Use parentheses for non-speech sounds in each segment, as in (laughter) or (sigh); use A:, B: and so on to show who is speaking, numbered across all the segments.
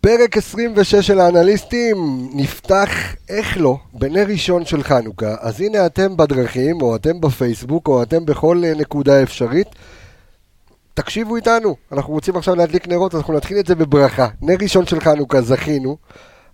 A: פרק 26 של האנליסטים נפתח, איך לא, בנר ראשון של חנוכה. אז הנה אתם בדרכים, או אתם בפייסבוק, או אתם בכל אה, נקודה אפשרית. תקשיבו איתנו, אנחנו רוצים עכשיו להדליק נרות, אנחנו נתחיל את זה בברכה. נר ראשון של חנוכה, זכינו.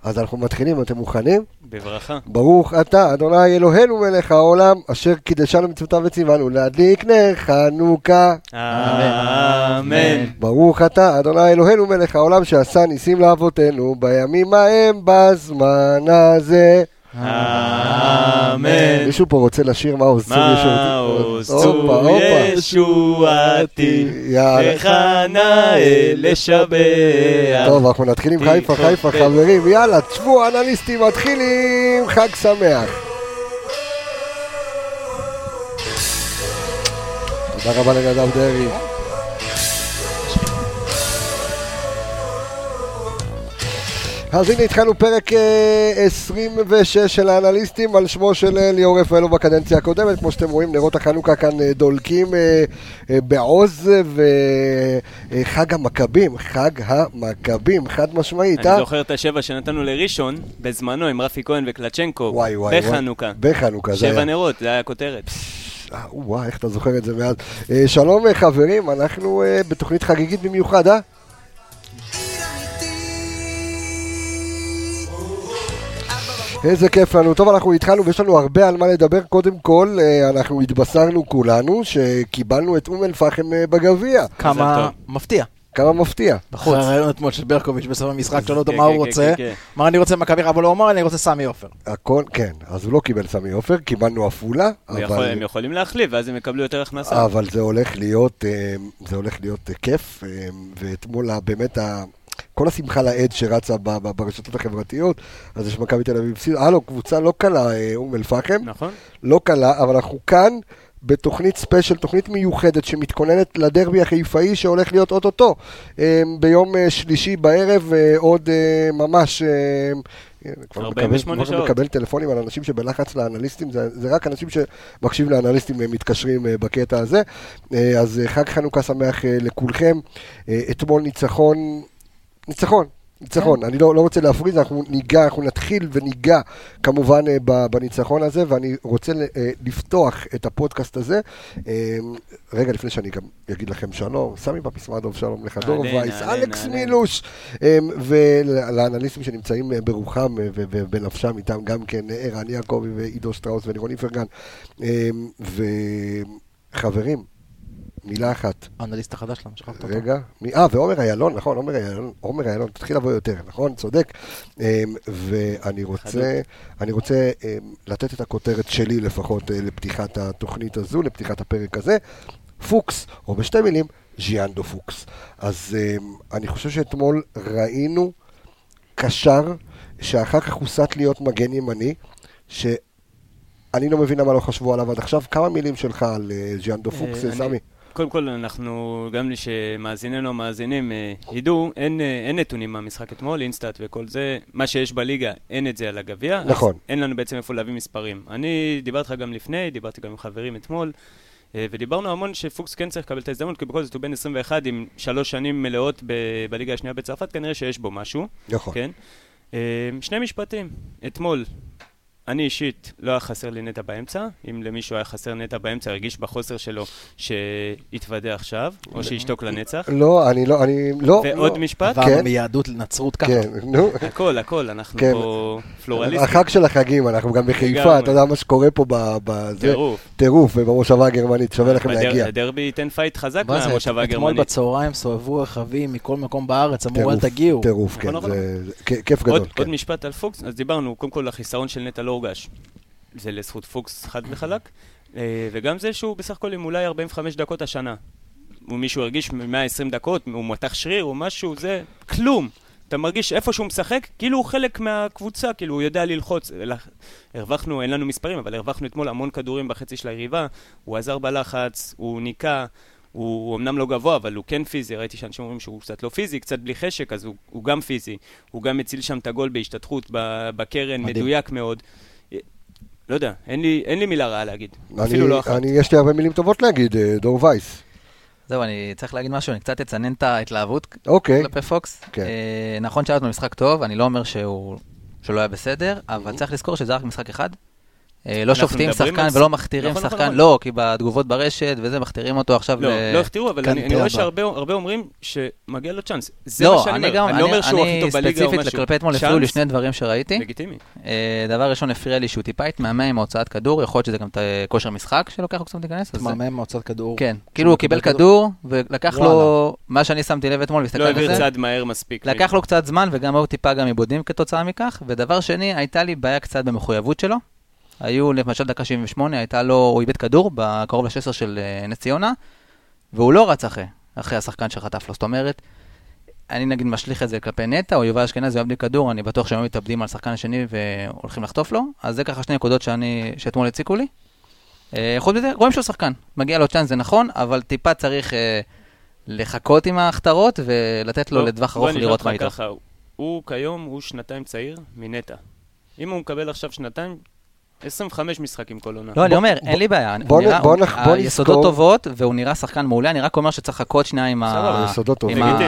A: אז אנחנו מתחילים, אתם מוכנים?
B: בברכה.
A: ברוך אתה, אדוני אלוהינו מלך העולם, אשר קידשנו מצוותיו וציוונו להדליק נר חנוכה.
B: אמן.
A: ברוך אתה, אדוני אלוהינו מלך העולם, שעשה ניסים לאבותינו בימים ההם בזמן הזה.
B: אמן.
A: מישהו פה רוצה לשיר מה עוז צור
B: מה עוז צור ישועתי, נאה לשבח.
A: טוב, אנחנו נתחיל עם חיפה, חיפה, חברים, יאללה, תשבו, אנליסטים, מתחילים, חג שמח. תודה רבה לנדב דרעי. אז הנה התחלנו פרק אה, 26 של האנליסטים על שמו של אה, ליאור רפאלו בקדנציה הקודמת. כמו שאתם רואים, נרות החנוכה כאן אה, דולקים אה, אה, בעוז וחג המכבים, חג המכבים, חד משמעית, אה?
B: אני זוכר את השבע שנתנו לראשון, בזמנו עם רפי כהן וקלצ'נקו,
A: וואי, וואי.
B: בחנוכה.
A: בחנוכה, זה היה.
B: שבע נרות, זה היה הכותרת.
A: אה, וואי, איך אתה זוכר את זה מאז. אה, שלום אה, חברים, אנחנו אה, בתוכנית חגיגית במיוחד, אה? איזה כיף לנו. טוב, אנחנו התחלנו ויש לנו הרבה על מה לדבר. קודם כל, אה, אנחנו התבשרנו כולנו שקיבלנו את אום אל-פחם אה, בגביע.
C: כמה. מפתיע.
A: כמה מפתיע.
C: אחרי הרעיון אתמול של ברקוביץ' בסוף המשחק, שאלו אותו
B: כן,
C: מה
B: כן,
C: הוא
B: כן,
C: רוצה.
B: כן, כן.
C: אמר אני רוצה מכבי אבל הוא אמר אני רוצה סמי עופר.
A: הכל, כן. אז הוא לא קיבל סמי עופר, קיבלנו עפולה.
B: הם יכולים להחליף, ואז הם יקבלו יותר הכנסה.
A: אבל זה הולך להיות, אה, כיף, ואתמול באמת, ה- כל השמחה לאיד שרצה ב- ב- ברשתות החברתיות, אז יש מכבי תל אביב הלו, קבוצה לא קלה, אה, אום אל-פחם,
B: נכון?
A: לא קלה, אבל אנחנו כאן בתוכנית ספיישל, תוכנית מיוחדת שמתכוננת לדרבי החיפאי שהולך להיות אוטוטו. אה, ביום אה, שלישי בערב, אה, עוד אה, ממש... אה, אה, כבר
B: 48
A: מקבל, כבר. מקבל טלפונים על אנשים שבלחץ לאנליסטים, זה, זה רק אנשים שמקשיבים לאנליסטים אה, מתקשרים אה, בקטע הזה. אה, אז אה, חג חנוכה שמח אה, לכולכם. אה, אתמול ניצחון, ניצחון. ניצחון, אני לא, לא רוצה להפריז, אנחנו ניגע, אנחנו נתחיל וניגע כמובן אה, בניצחון הזה, ואני רוצה אה, לפתוח את הפודקאסט הזה. אה, רגע לפני שאני גם אגיד לכם שלום, סמי פפיסמדוב, שלום לך, דור וייס, אלכס. מילוש, אה, ולאנליסטים שנמצאים אה, ברוחם ובנפשם איתם גם כן, ערן יעקבי ועידו שטראוס ולירון איפרגן. אה, וחברים, מילה אחת.
C: האנליסט החדש שלנו, שכחת אותו.
A: רגע, אה, ועומר איילון, נכון, עומר איילון, עומר איילון, תתחיל לבוא יותר, נכון, צודק. אמ, ואני רוצה, אני רוצה אמ, לתת את הכותרת שלי לפחות אה, לפתיחת התוכנית הזו, לפתיחת הפרק הזה. פוקס, או בשתי מילים, ז'יאנדו פוקס. אז אמ, אני חושב שאתמול ראינו קשר שאחר כך הוסט להיות מגן ימני, שאני לא מבין למה לא חשבו עליו עד עכשיו. כמה מילים שלך על אה, ז'יאנדו פוקס,
B: אה, אני-
A: סמי?
B: קודם כל, אנחנו, גם שמאזיננו המאזינים אה, ידעו, אין, אה, אין נתונים מהמשחק אתמול, InStat וכל זה. מה שיש בליגה, אין את זה על הגביע.
A: נכון.
B: אין לנו בעצם איפה להביא מספרים. אני דיברתי לך גם לפני, דיברתי גם עם חברים אתמול, אה, ודיברנו המון שפוקס כן צריך לקבל את ההזדמנות, כי בכל זאת הוא בן 21 עם שלוש שנים מלאות ב- בליגה השנייה בצרפת, כנראה שיש בו משהו.
A: נכון.
B: כן. שני משפטים. אתמול, אני אישית, לא היה חסר לי נטע באמצע. אם למישהו היה חסר נטע באמצע, הרגיש בחוסר שלו שיתוודה עכשיו, או שישתוק לנצח.
A: לא, אני לא, אני לא.
B: ועוד
A: לא.
B: משפט,
C: עברנו
A: כן.
C: מיהדות לנצרות ככה.
A: כן, נו.
B: הכל, הכל, אנחנו
A: כן.
B: פה פלורליסטים.
A: החג של החגים, אנחנו גם בחיפה. אתה יודע מה שקורה פה ב- בזה,
B: טירוף.
A: טירוף, ובמושבה הגרמנית, שווה לכם להגיע.
B: הדרבי ייתן פייט חזק מהמושבה
C: אתמול
B: הגרמנית.
C: בצהריים סובבו רכבים מכל מקום בארץ, אמרו אל תגיעו.
A: טירוף, כן, כ- כיף גדול.
B: עוד,
A: כן.
B: עוד משפט על פוקס, אז דיברנו, קודם כל החיסרון של נטע לא הורגש. זה לזכות פוקס חד וחלק, אה, וגם זה שהוא בסך הכל עם אולי 45 דקות השנה. מישהו הרגיש 120 דקות, הוא מתח שריר או משהו, זה כלום. אתה מרגיש איפה שהוא משחק, כאילו הוא חלק מהקבוצה, כאילו הוא יודע ללחוץ. אלא- הרווחנו, אין לנו מספרים, אבל הרווחנו אתמול המון כדורים בחצי של היריבה, הוא עזר בלחץ, הוא ניקה, הוא, הוא אמנם לא גבוה, אבל הוא כן פיזי, ראיתי שאנשים אומרים שהוא קצת לא פיזי, קצת בלי חשק, אז הוא, הוא גם פיזי. הוא גם מציל שם את הגול בהשתתפות ב- בקרן,
C: מדהים.
B: מדויק מאוד. לא יודע, אין לי, אין לי מילה רעה להגיד.
A: אני-
B: אפילו לא אחת.
A: אני, יש לי הרבה מילים טובות להגיד, אה, דור וייס.
D: זהו, אני צריך להגיד משהו, אני קצת אצנן את ההתלהבות
A: אוקיי,
D: כלפי פוקס.
A: כן.
D: אה, נכון שהיה לנו משחק טוב, אני לא אומר שהוא שהוא לא היה בסדר, אבל צריך לזכור שזה רק משחק אחד. אה, לא שופטים שחקן ולא מכתירים
B: נכון, נכון,
D: שחקן,
B: נכון.
D: לא, כי בתגובות ברשת וזה, מכתירים אותו עכשיו.
B: לא,
D: ל-
B: לא הכתירו, אבל אני אני רואה. שהרבה הרבה אומרים שמגיע לו צ'אנס. זה מה
D: לא,
B: שאני
D: אני
B: אומר.
D: גם,
B: אני לא אומר שהוא הכי
D: אני
B: טוב בליגה או
D: ספציפית
B: משהו.
D: כלפי אתמול הפריעו לי שני דברים שראיתי.
B: לגיטימי.
D: אה, דבר ראשון, הפריע לי שהוא טיפה התמהמה עם הוצאת כדור, יכול להיות שזה גם את כושר משחק שלוקח לו קצת להיכנס. אז זה-
C: תמהמה מהוצאת כדור.
D: כן, כאילו הוא קיבל כדור, ולקח לו, מה שאני שמתי לב אתמול,
B: לא
D: והסתכלתי על
B: העביר
D: זה,
B: צעד מהר מספיק.
D: לקח לו קצת זמן, וגם היו טיפה גם עיבודים כתוצאה מכך. ודבר שני, הייתה לי בעיה קצת במחויבות שלו. היו, למשל, דקה 78, הייתה לו, הוא איבד כדור בקרוב ל-16 של אה, נס ציונה, והוא לא רץ אחרי, אחרי השחקן שחטף לו. זאת אומרת, אני נגיד משליך את זה כלפי נטע, או יובל אשכנזי אוהב לי כדור, אני בטוח שהם מתאבדים על שחקן השני והולכים לחטוף לו. אז זה ככה שני נקודות שאני, שאתמול הציקו לי. אה, חוץ מזה, רואים שהוא שחקן. מגיע לו צ'אנס, זה נכון, אבל טיפה צריך אה, לחכות עם ההכתרות ולתת לו לטווח ארוך לראות מה איתו.
B: הוא כיום, הוא שנתיים צעיר מנטע. אם הוא מקבל עכשיו שנתיים, 25 משחקים כל עונה.
D: לא, אני אומר,
A: בוא-
D: אין לי בעיה.
A: בוא
D: הוא
A: נ-
D: נראה-
A: בוא נח- בוא
D: היסודות
A: נזכור-
D: טובות, והוא נראה שחקן מעולה, אני רק אומר שצריך לחכות שנייה עם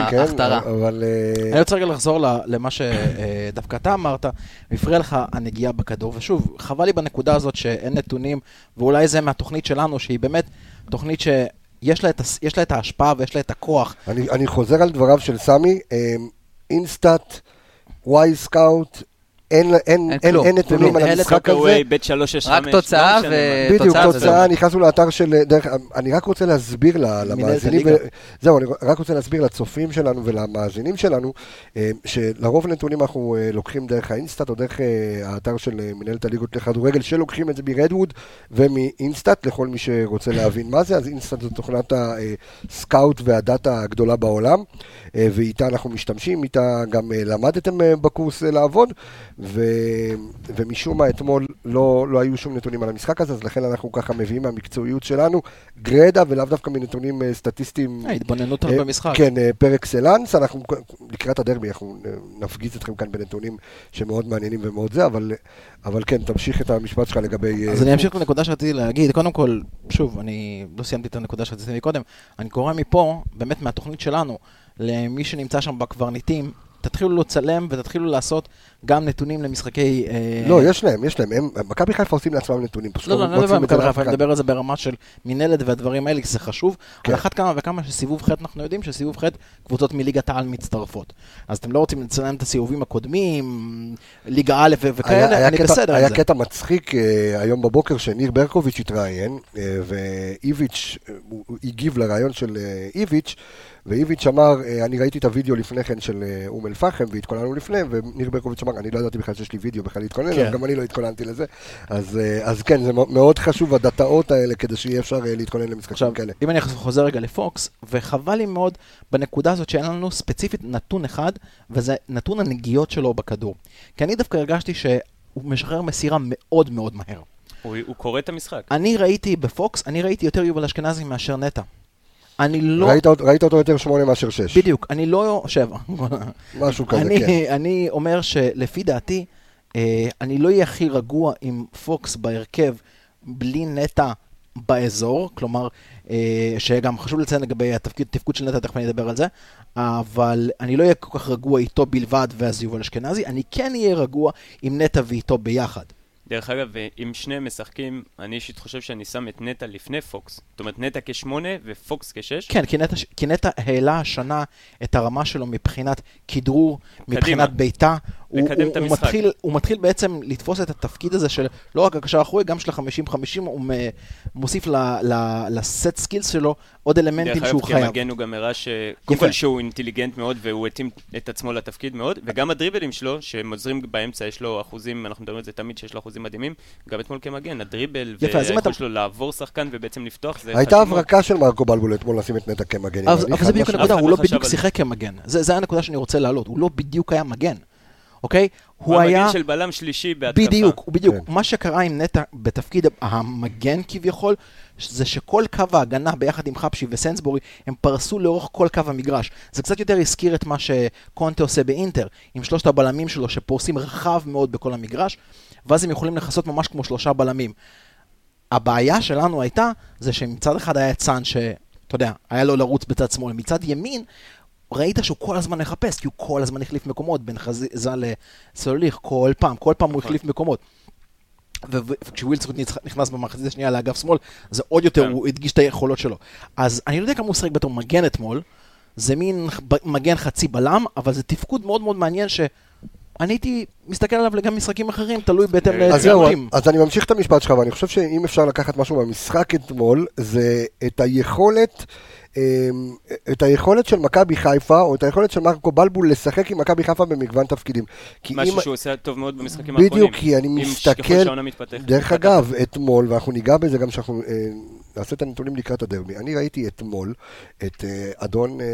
A: כן,
D: ההכתרה.
A: אבל... אה,
C: אני רוצה רגע לחזור ל- למה שדווקא אתה אמרת, הפריע לך הנגיעה בכדור, ושוב, חבל לי בנקודה הזאת שאין נתונים, ואולי זה מהתוכנית שלנו, שהיא באמת תוכנית שיש לה את, יש לה את ההשפעה ויש לה את הכוח.
A: אני, אני חוזר על דבריו של סמי, אינסטאט, וואי סקאוט, אין, אין,
D: אין
A: אין. אין נתונים. על המשחק הזה.
B: טוקאווי, בית 365.
D: רק תוצאה
B: לא
D: ו-.
A: בדיוק,
D: תוצאה
A: נכנסנו לאתר של, דרך, אני רק רוצה להסביר ל- למאזינים. ו- זהו, אני רק רוצה להסביר לצופים שלנו ולמאזינים שלנו, אה, שלרוב נתונים אנחנו אה, לוקחים דרך האינסטאט או דרך אה, האתר של מנהלת הליגות לכדורגל, שלוקחים את זה מרדווד ומאינסטאט, לכל מי שרוצה להבין מה זה, אז אינסטאט זו תוכנת הסקאוט והדאטה הגדולה בעולם, ואיתה אנחנו משתמשים, איתה גם אה, למדתם אה, בקורס אה, לעבוד, ו... ומשום מה אתמול לא, לא היו שום נתונים על המשחק הזה, אז לכן אנחנו ככה מביאים מהמקצועיות שלנו גרדה ולאו דווקא מנתונים אה, סטטיסטיים.
C: ההתבוננות
A: אה,
C: במשחק.
A: כן, אה, פר אקסלנס, אנחנו לקראת הדרבי, אנחנו אה, נפגיץ אתכם כאן בנתונים שמאוד מעניינים ומאוד זה, אבל, אבל כן, תמשיך את המשפט שלך לגבי... אה,
C: אז אני אמשיך לנקודה שרציתי להגיד. קודם כל, שוב, אני לא סיימתי את הנקודה שרציתי קודם. אני קורא מפה, באמת מהתוכנית שלנו, למי שנמצא שם בקברניטים, תתחילו לצלם ותתחילו לעשות גם נתונים למשחקי... אה,
A: לא, יש להם, יש להם, הם- מכבי חיפה עושים לעצמם נתונים, פשוט
C: לא, לא, אני לא מדבר על מכבי חיפה, אני. מדבר על זה ברמה של מינהלת והדברים האלה, כי זה חשוב.
A: כן.
C: על אחת כמה וכמה שסיבוב ח' אנחנו יודעים שסיבוב ח' קבוצות מליגת העל מצטרפות. אז אתם לא רוצים לצלם את הסיבובים הקודמים, ליגה א' וכאלה, אני בסדר
A: היה. קטע מצחיק אה, היום בבוקר שניר ברקוביץ' התראיין, אה, ואיביץ', הוא הגיב לרעיון של איביץ', ואיביץ' אמר, אה, אני ראיתי את הוידאו לפני כן של אה, אום אל-פחם, והתכוננו לפני, וניר ברקוביץ' אמר, אני לא ידעתי בכלל שיש לי וידאו בכלל להתכונן,
C: כן.
A: אז גם אני לא התכוננתי לזה. אז אה, אז כן, זה מאוד חשוב, הדאטאות האלה, כדי שיהיה אפשר להתכונן למשחקים
C: עכשיו,
A: כאלה.
C: אם אני חוזר רגע לפוקס, וחבל לי מאוד בנקודה הזאת שאין לנו ספציפית נתון אחד, וזה נתון הנגיעות שלו בכדור. כי אני דווקא הרגשתי שהוא משחרר מסירה מאוד מאוד מהר.
B: הוא הוא קורא את המשחק.
C: אני ראיתי בפוקס, אני ראיתי יותר יובל אשכנזי מאשר נטע. אני לא...
A: ראית ראית אותו יותר שמונה מאשר שש.
C: בדיוק, אני לא... שבע.
A: משהו כזה,
C: אני,
A: כן.
C: אני אומר שלפי דעתי, אה, אני לא אהיה הכי רגוע עם פוקס בהרכב בלי נטע באזור, כלומר, אה, שגם חשוב לציין לגבי התפקיד, תפקוד של נטע, תכף אני אדבר על זה, אבל אני לא אהיה כל כך רגוע איתו בלבד ואז יובל אשכנזי, אני כן אהיה רגוע עם נטע ואיתו ביחד.
B: דרך אגב, אם שניהם משחקים, אני אישית חושב שאני שם את נטע לפני פוקס. זאת אומרת, נטע כשמונה ופוקס כשש.
C: כן, כי נטע, כי נטע העלה השנה את הרמה שלו מבחינת כדרור, מבחינת בעיטה. הוא,
B: לקדם
C: הוא,
B: את
C: הוא,
B: המשחק.
C: מתחיל, הוא מתחיל בעצם לתפוס את התפקיד הזה של לא רק הקשר האחורי, גם של ה-50-50, הוא מוסיף ל- ל- ל set skills שלו עוד אלמנטים
B: דרך
C: שהוא
B: אגב,
C: חייב.
B: כמגן הוא גם הראה ש... קודם. כל שהוא אינטליגנט מאוד והוא התאים את עצמו לתפקיד מאוד, וגם הדריבלים שלו, שהם עוזרים באמצע, יש לו אחוזים, אנחנו מדברים על זה תמיד, שיש לו אחוזים מדהימים, גם אתמול כמגן, הדריבל
C: יפה, אז אם
B: והיכול
C: אתה-
B: שלו לעבור שחקן ובעצם לפתוח, זה
A: הייתה. הברקה של מרקו בלבול אתמול לשים את נטע כמגן.
C: אבל, זה בדיוק. הנקודה, הוא
B: לא
C: לא בדיוק. שיחק כמגן. זה, זה הנקודה שאני רוצה להעלות, הוא לא בדיוק היה מגן, אוקיי?
B: הוא
C: הוא היה...
B: המגן של בלם שלישי בהתקפה.
C: בדיוק, הוא בדיוק.
A: כן.
C: מה שקרה עם נטע בתפקיד המגן כביכול, זה שכל קו ההגנה ביחד עם חפשי וסנסבורי, הם פרסו לאורך כל קו המגרש. זה קצת יותר הזכיר את מה שקונטה עושה באינטר, עם שלושת הבלמים שלו שפורסים רחב מאוד בכל המגרש, ואז הם יכולים לכסות ממש כמו שלושה בלמים. הבעיה שלנו הייתה, זה שמצד אחד היה סאן ש... אתה יודע, היה לו לרוץ בצד שמאל. מצד ימין, ראית שהוא כל הזמן מחפש, כי הוא כל הזמן החליף מקומות בין חזיזה לסוליך, כל פעם, כל פעם הוא
B: נכון.
C: החליף מקומות. וכשווילסקוט נכנס במחצית השנייה לאגף שמאל, זה עוד יותר,
B: כן.
C: הוא הדגיש את היכולות שלו. אז אני לא יודע כמה הוא שיחק בתור מגן אתמול, זה מין מגן חצי בלם, אבל זה תפקוד מאוד מאוד מעניין ש... אני הייתי מסתכל עליו גם משחקים אחרים, תלוי בהתאם לציונים.
A: אז אני ממשיך את המשפט שלך, ואני חושב שאם אפשר לקחת משהו מהמשחק אתמול, זה את היכולת, אמ, את היכולת של מכבי חיפה, או את היכולת של מרקו בלבול לשחק עם מכבי חיפה במגוון תפקידים.
B: משהו
A: אם-
B: שהוא עושה טוב מאוד במשחקים האחרונים.
A: בדיוק, כי אני מסתכל. דרך. אגב, אתמול, ואנחנו ניגע בזה גם כשאנחנו אה, נעשה את הנתונים לקראת הדרבי, אני ראיתי אתמול את אה, אדון אה,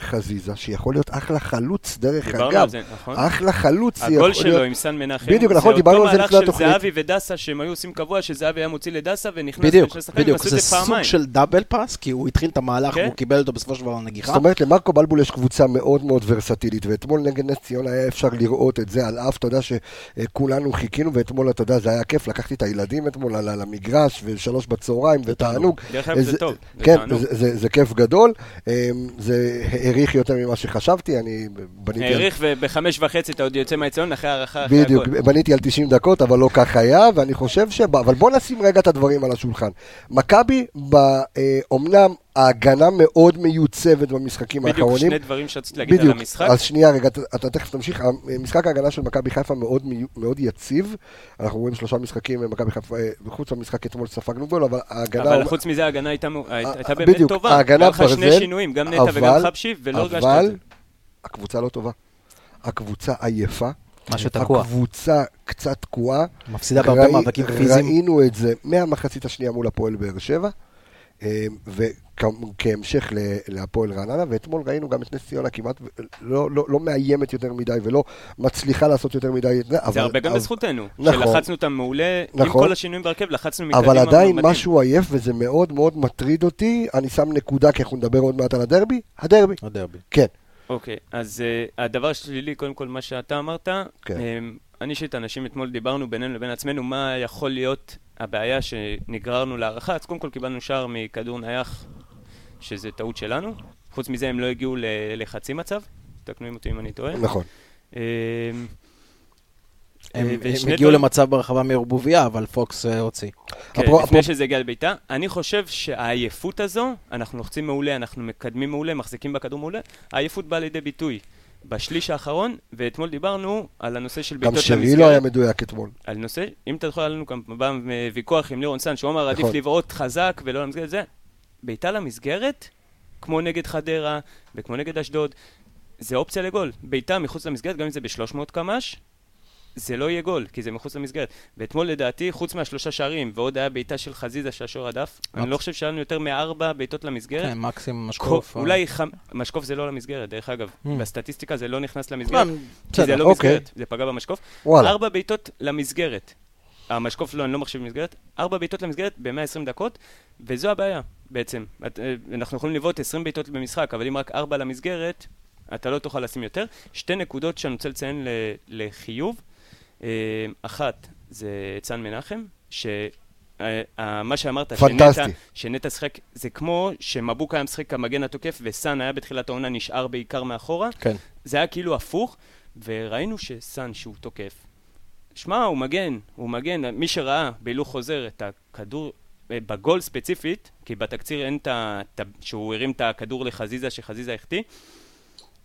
A: חזיזה, שיכול להיות אחלה חלוץ, דרך
B: דיברנו
A: אגב,
B: על זה, נכון?
A: אחלה חלוץ, יכול
B: הגול שלו עם סן מנחם,
A: בדיוק, נכון, דיברנו על זה לפני
B: זה אותו
A: התוכנית.
B: מהלך של זהבי ודסה שהם היו עושים קבוע, שזהבי היה מוציא לדסה ונכנס
C: בדיוק, בדיוק,
B: עשו את
C: זה
B: זה
C: סוג. של דאבל פאס, כי הוא התחיל את המהלך
B: כן.
C: והוא קיבל אותו בסופו של דבר לנגיחה.
A: זאת אומרת, למרקו בלבול יש קבוצה מאוד מאוד ורסטילית, ואתמול נגד נס ציונה היה אפשר לראות את זה, על אף, אתה יודע שכולנו חיכינו, ואתמול, אתה יודע, זה היה כיף, לקחתי את הילדים אתמול על המגרש, ושלוש בצהריים, ותענוג.
B: דרך אגב, זה טוב, זה
A: כן,
B: תענוג.
A: זה- זה כיף גדול, אמ, זה העריך יותר ממה שחשבתי, אני בניתי...
B: העריך ובחמש וחצי אתה עוד יוצא מהאציון אחרי הערכה, אחרי
A: בדיוק,
B: הכל.
A: בניתי על 90 דקות, אבל לא כך היה, ואני חושב ש... אבל בוא נשים רגע את הדברים על השולחן. מכבי, אה, אומנם ההגנה מאוד מיוצבת במשחקים
B: בדיוק,
A: האחרונים.
B: שני דברים שרציתי להגיד על
A: בדיוק,
B: המשחק.
A: אז שנייה רגע, אתה, אתה תכף תמשיך. משחק ההגנה של מכבי חיפה מאוד, מאוד יציב. אנחנו רואים שלושה משחקים, מכבי חיפה, אה, חוץ מהמשחק אתמול ספגנו גול, אבל ההגנה...
B: אבל חוץ מזה ההגנה הייתה הייתה באמת
A: בדיוק,
B: טובה.
A: ההגנה
B: היה לך שני
A: ברזל,
B: שינויים, גם נטע וגם
A: אבל-
B: חבשי, ולא הרגשת את
A: אבל
B: זה.
A: הקבוצה לא טובה. הקבוצה עייפה.
D: משהו תקוע.
A: הקבוצה קצת תקועה.
C: מפסידה בהרבה
A: ראי-
C: מאבקים פיזיים.
A: ראינו את זה מהמחצית השנייה מול הפועל באר שבע, אה, וכהמשך ל- להפועל רעננה, ואתמול ראינו גם את נס ציונה כמעט לא, לא, לא מאיימת יותר מדי ולא מצליחה לעשות יותר מדי את זה, אבל,
B: הרבה גם
A: אבל,
B: בזכותנו.
A: נכון.
B: שלחצנו אותם מעולה, עם
A: נכון.
B: כל השינויים בהרכב, לחצנו מקדימה.
A: אבל עדיין
B: מדהים.
A: משהו עייף וזה מאוד מאוד מטריד אותי, אני שם נקודה כי אנחנו נדבר עוד מעט על הדרבי, הדרבי,
C: הדרבי.
A: כן,
B: אוקיי, אז uh, הדבר השלילי, קודם כל מה שאתה אמרת,
A: כן.
B: um, אני אישית, אנשים אתמול דיברנו בינינו לבין עצמנו, מה יכול להיות הבעיה שנגררנו להערכה, אז קודם כל קיבלנו שער מכדור נייח, שזה טעות שלנו. חוץ מזה הם לא הגיעו לחצי מצב, תקנו אותי אם אני טועה.
A: נכון.
B: Um,
C: הם
B: אה,
C: הם הגיעו
B: דברים-
C: למצב ברחבה מערבוביה, אבל פוקס אה, הוציא.
B: כן,
A: אפרופו-
B: לפני
A: אפרופו-
B: שזה הגיע לביתה. אני חושב שהעייפות הזו, אנחנו לוחצים מעולה, אנחנו מקדמים מעולה, מחזיקים בכדור מעולה, העייפות באה לידי ביטוי בשליש האחרון, ואתמול דיברנו על הנושא של
A: גם
B: בעיטות
A: שלי
B: למסגרת.
A: לא היה מדויק אתמול.
B: על נושא, אם אתה זוכר, היה לנו גם פעם ויכוח עם לירון סן, שהוא אמר, עדיף
A: נכון.
B: לבעוט חזק ולא למסגרת זה. בעיטה למסגרת, כמו נגד חדרה וכמו נגד אשדוד, זה אופציה לגול. בעיטה מחוץ למסגרת, גם אם זה ב-300 קמ"ש, זה לא יהיה גול, כי זה מחוץ למסגרת. ואתמול לדעתי, חוץ מהשלושה שערים, ועוד היה בעיטה של חזיזה שהשור הדף, אני לא חושב שהיה לנו יותר מארבע בעיטות למסגרת.
C: כן, מקסימום משקוף.
B: כל- אולי חמ... משקוף זה לא למסגרת, דרך אגב.
C: Hmm.
B: בסטטיסטיקה זה לא נכנס למסגרת.
C: לא,
B: כי זה לא
A: אוקיי.
B: מסגרת, זה פגע במשקוף.
A: וואלה.
B: ארבע בעיטות למסגרת. המשקוף לא, אני לא מחשיב מסגרת. ארבע בעיטות למסגרת ב-120 דקות, וזו הבעיה בעצם. את, אה, אנחנו יכולים לבעוט 20 בעיטות במשחק, אבל אם רק ארבע למסגרת, אתה לא תוכל לשים יותר. שתי נקודות שאני רוצה לציין לחיוב. אה, אחת, זה צאן מנחם, ש... אה, אה, מה שאמרת,
A: פנטסטי.
B: שנטע, שנטע שיחק, זה כמו שמבוקה היה משחק כמגן התוקף וסאן היה בתחילת העונה נשאר בעיקר מאחורה.
C: כן.
B: זה היה כאילו הפוך, וראינו שסאן שהוא תוקף. שמע, הוא מגן, הוא מגן. מי שראה בהילוך חוזר את הכדור, בגול ספציפית, כי בתקציר אין. את ה- שהוא הרים את הכדור לחזיזה, שחזיזה החטיא.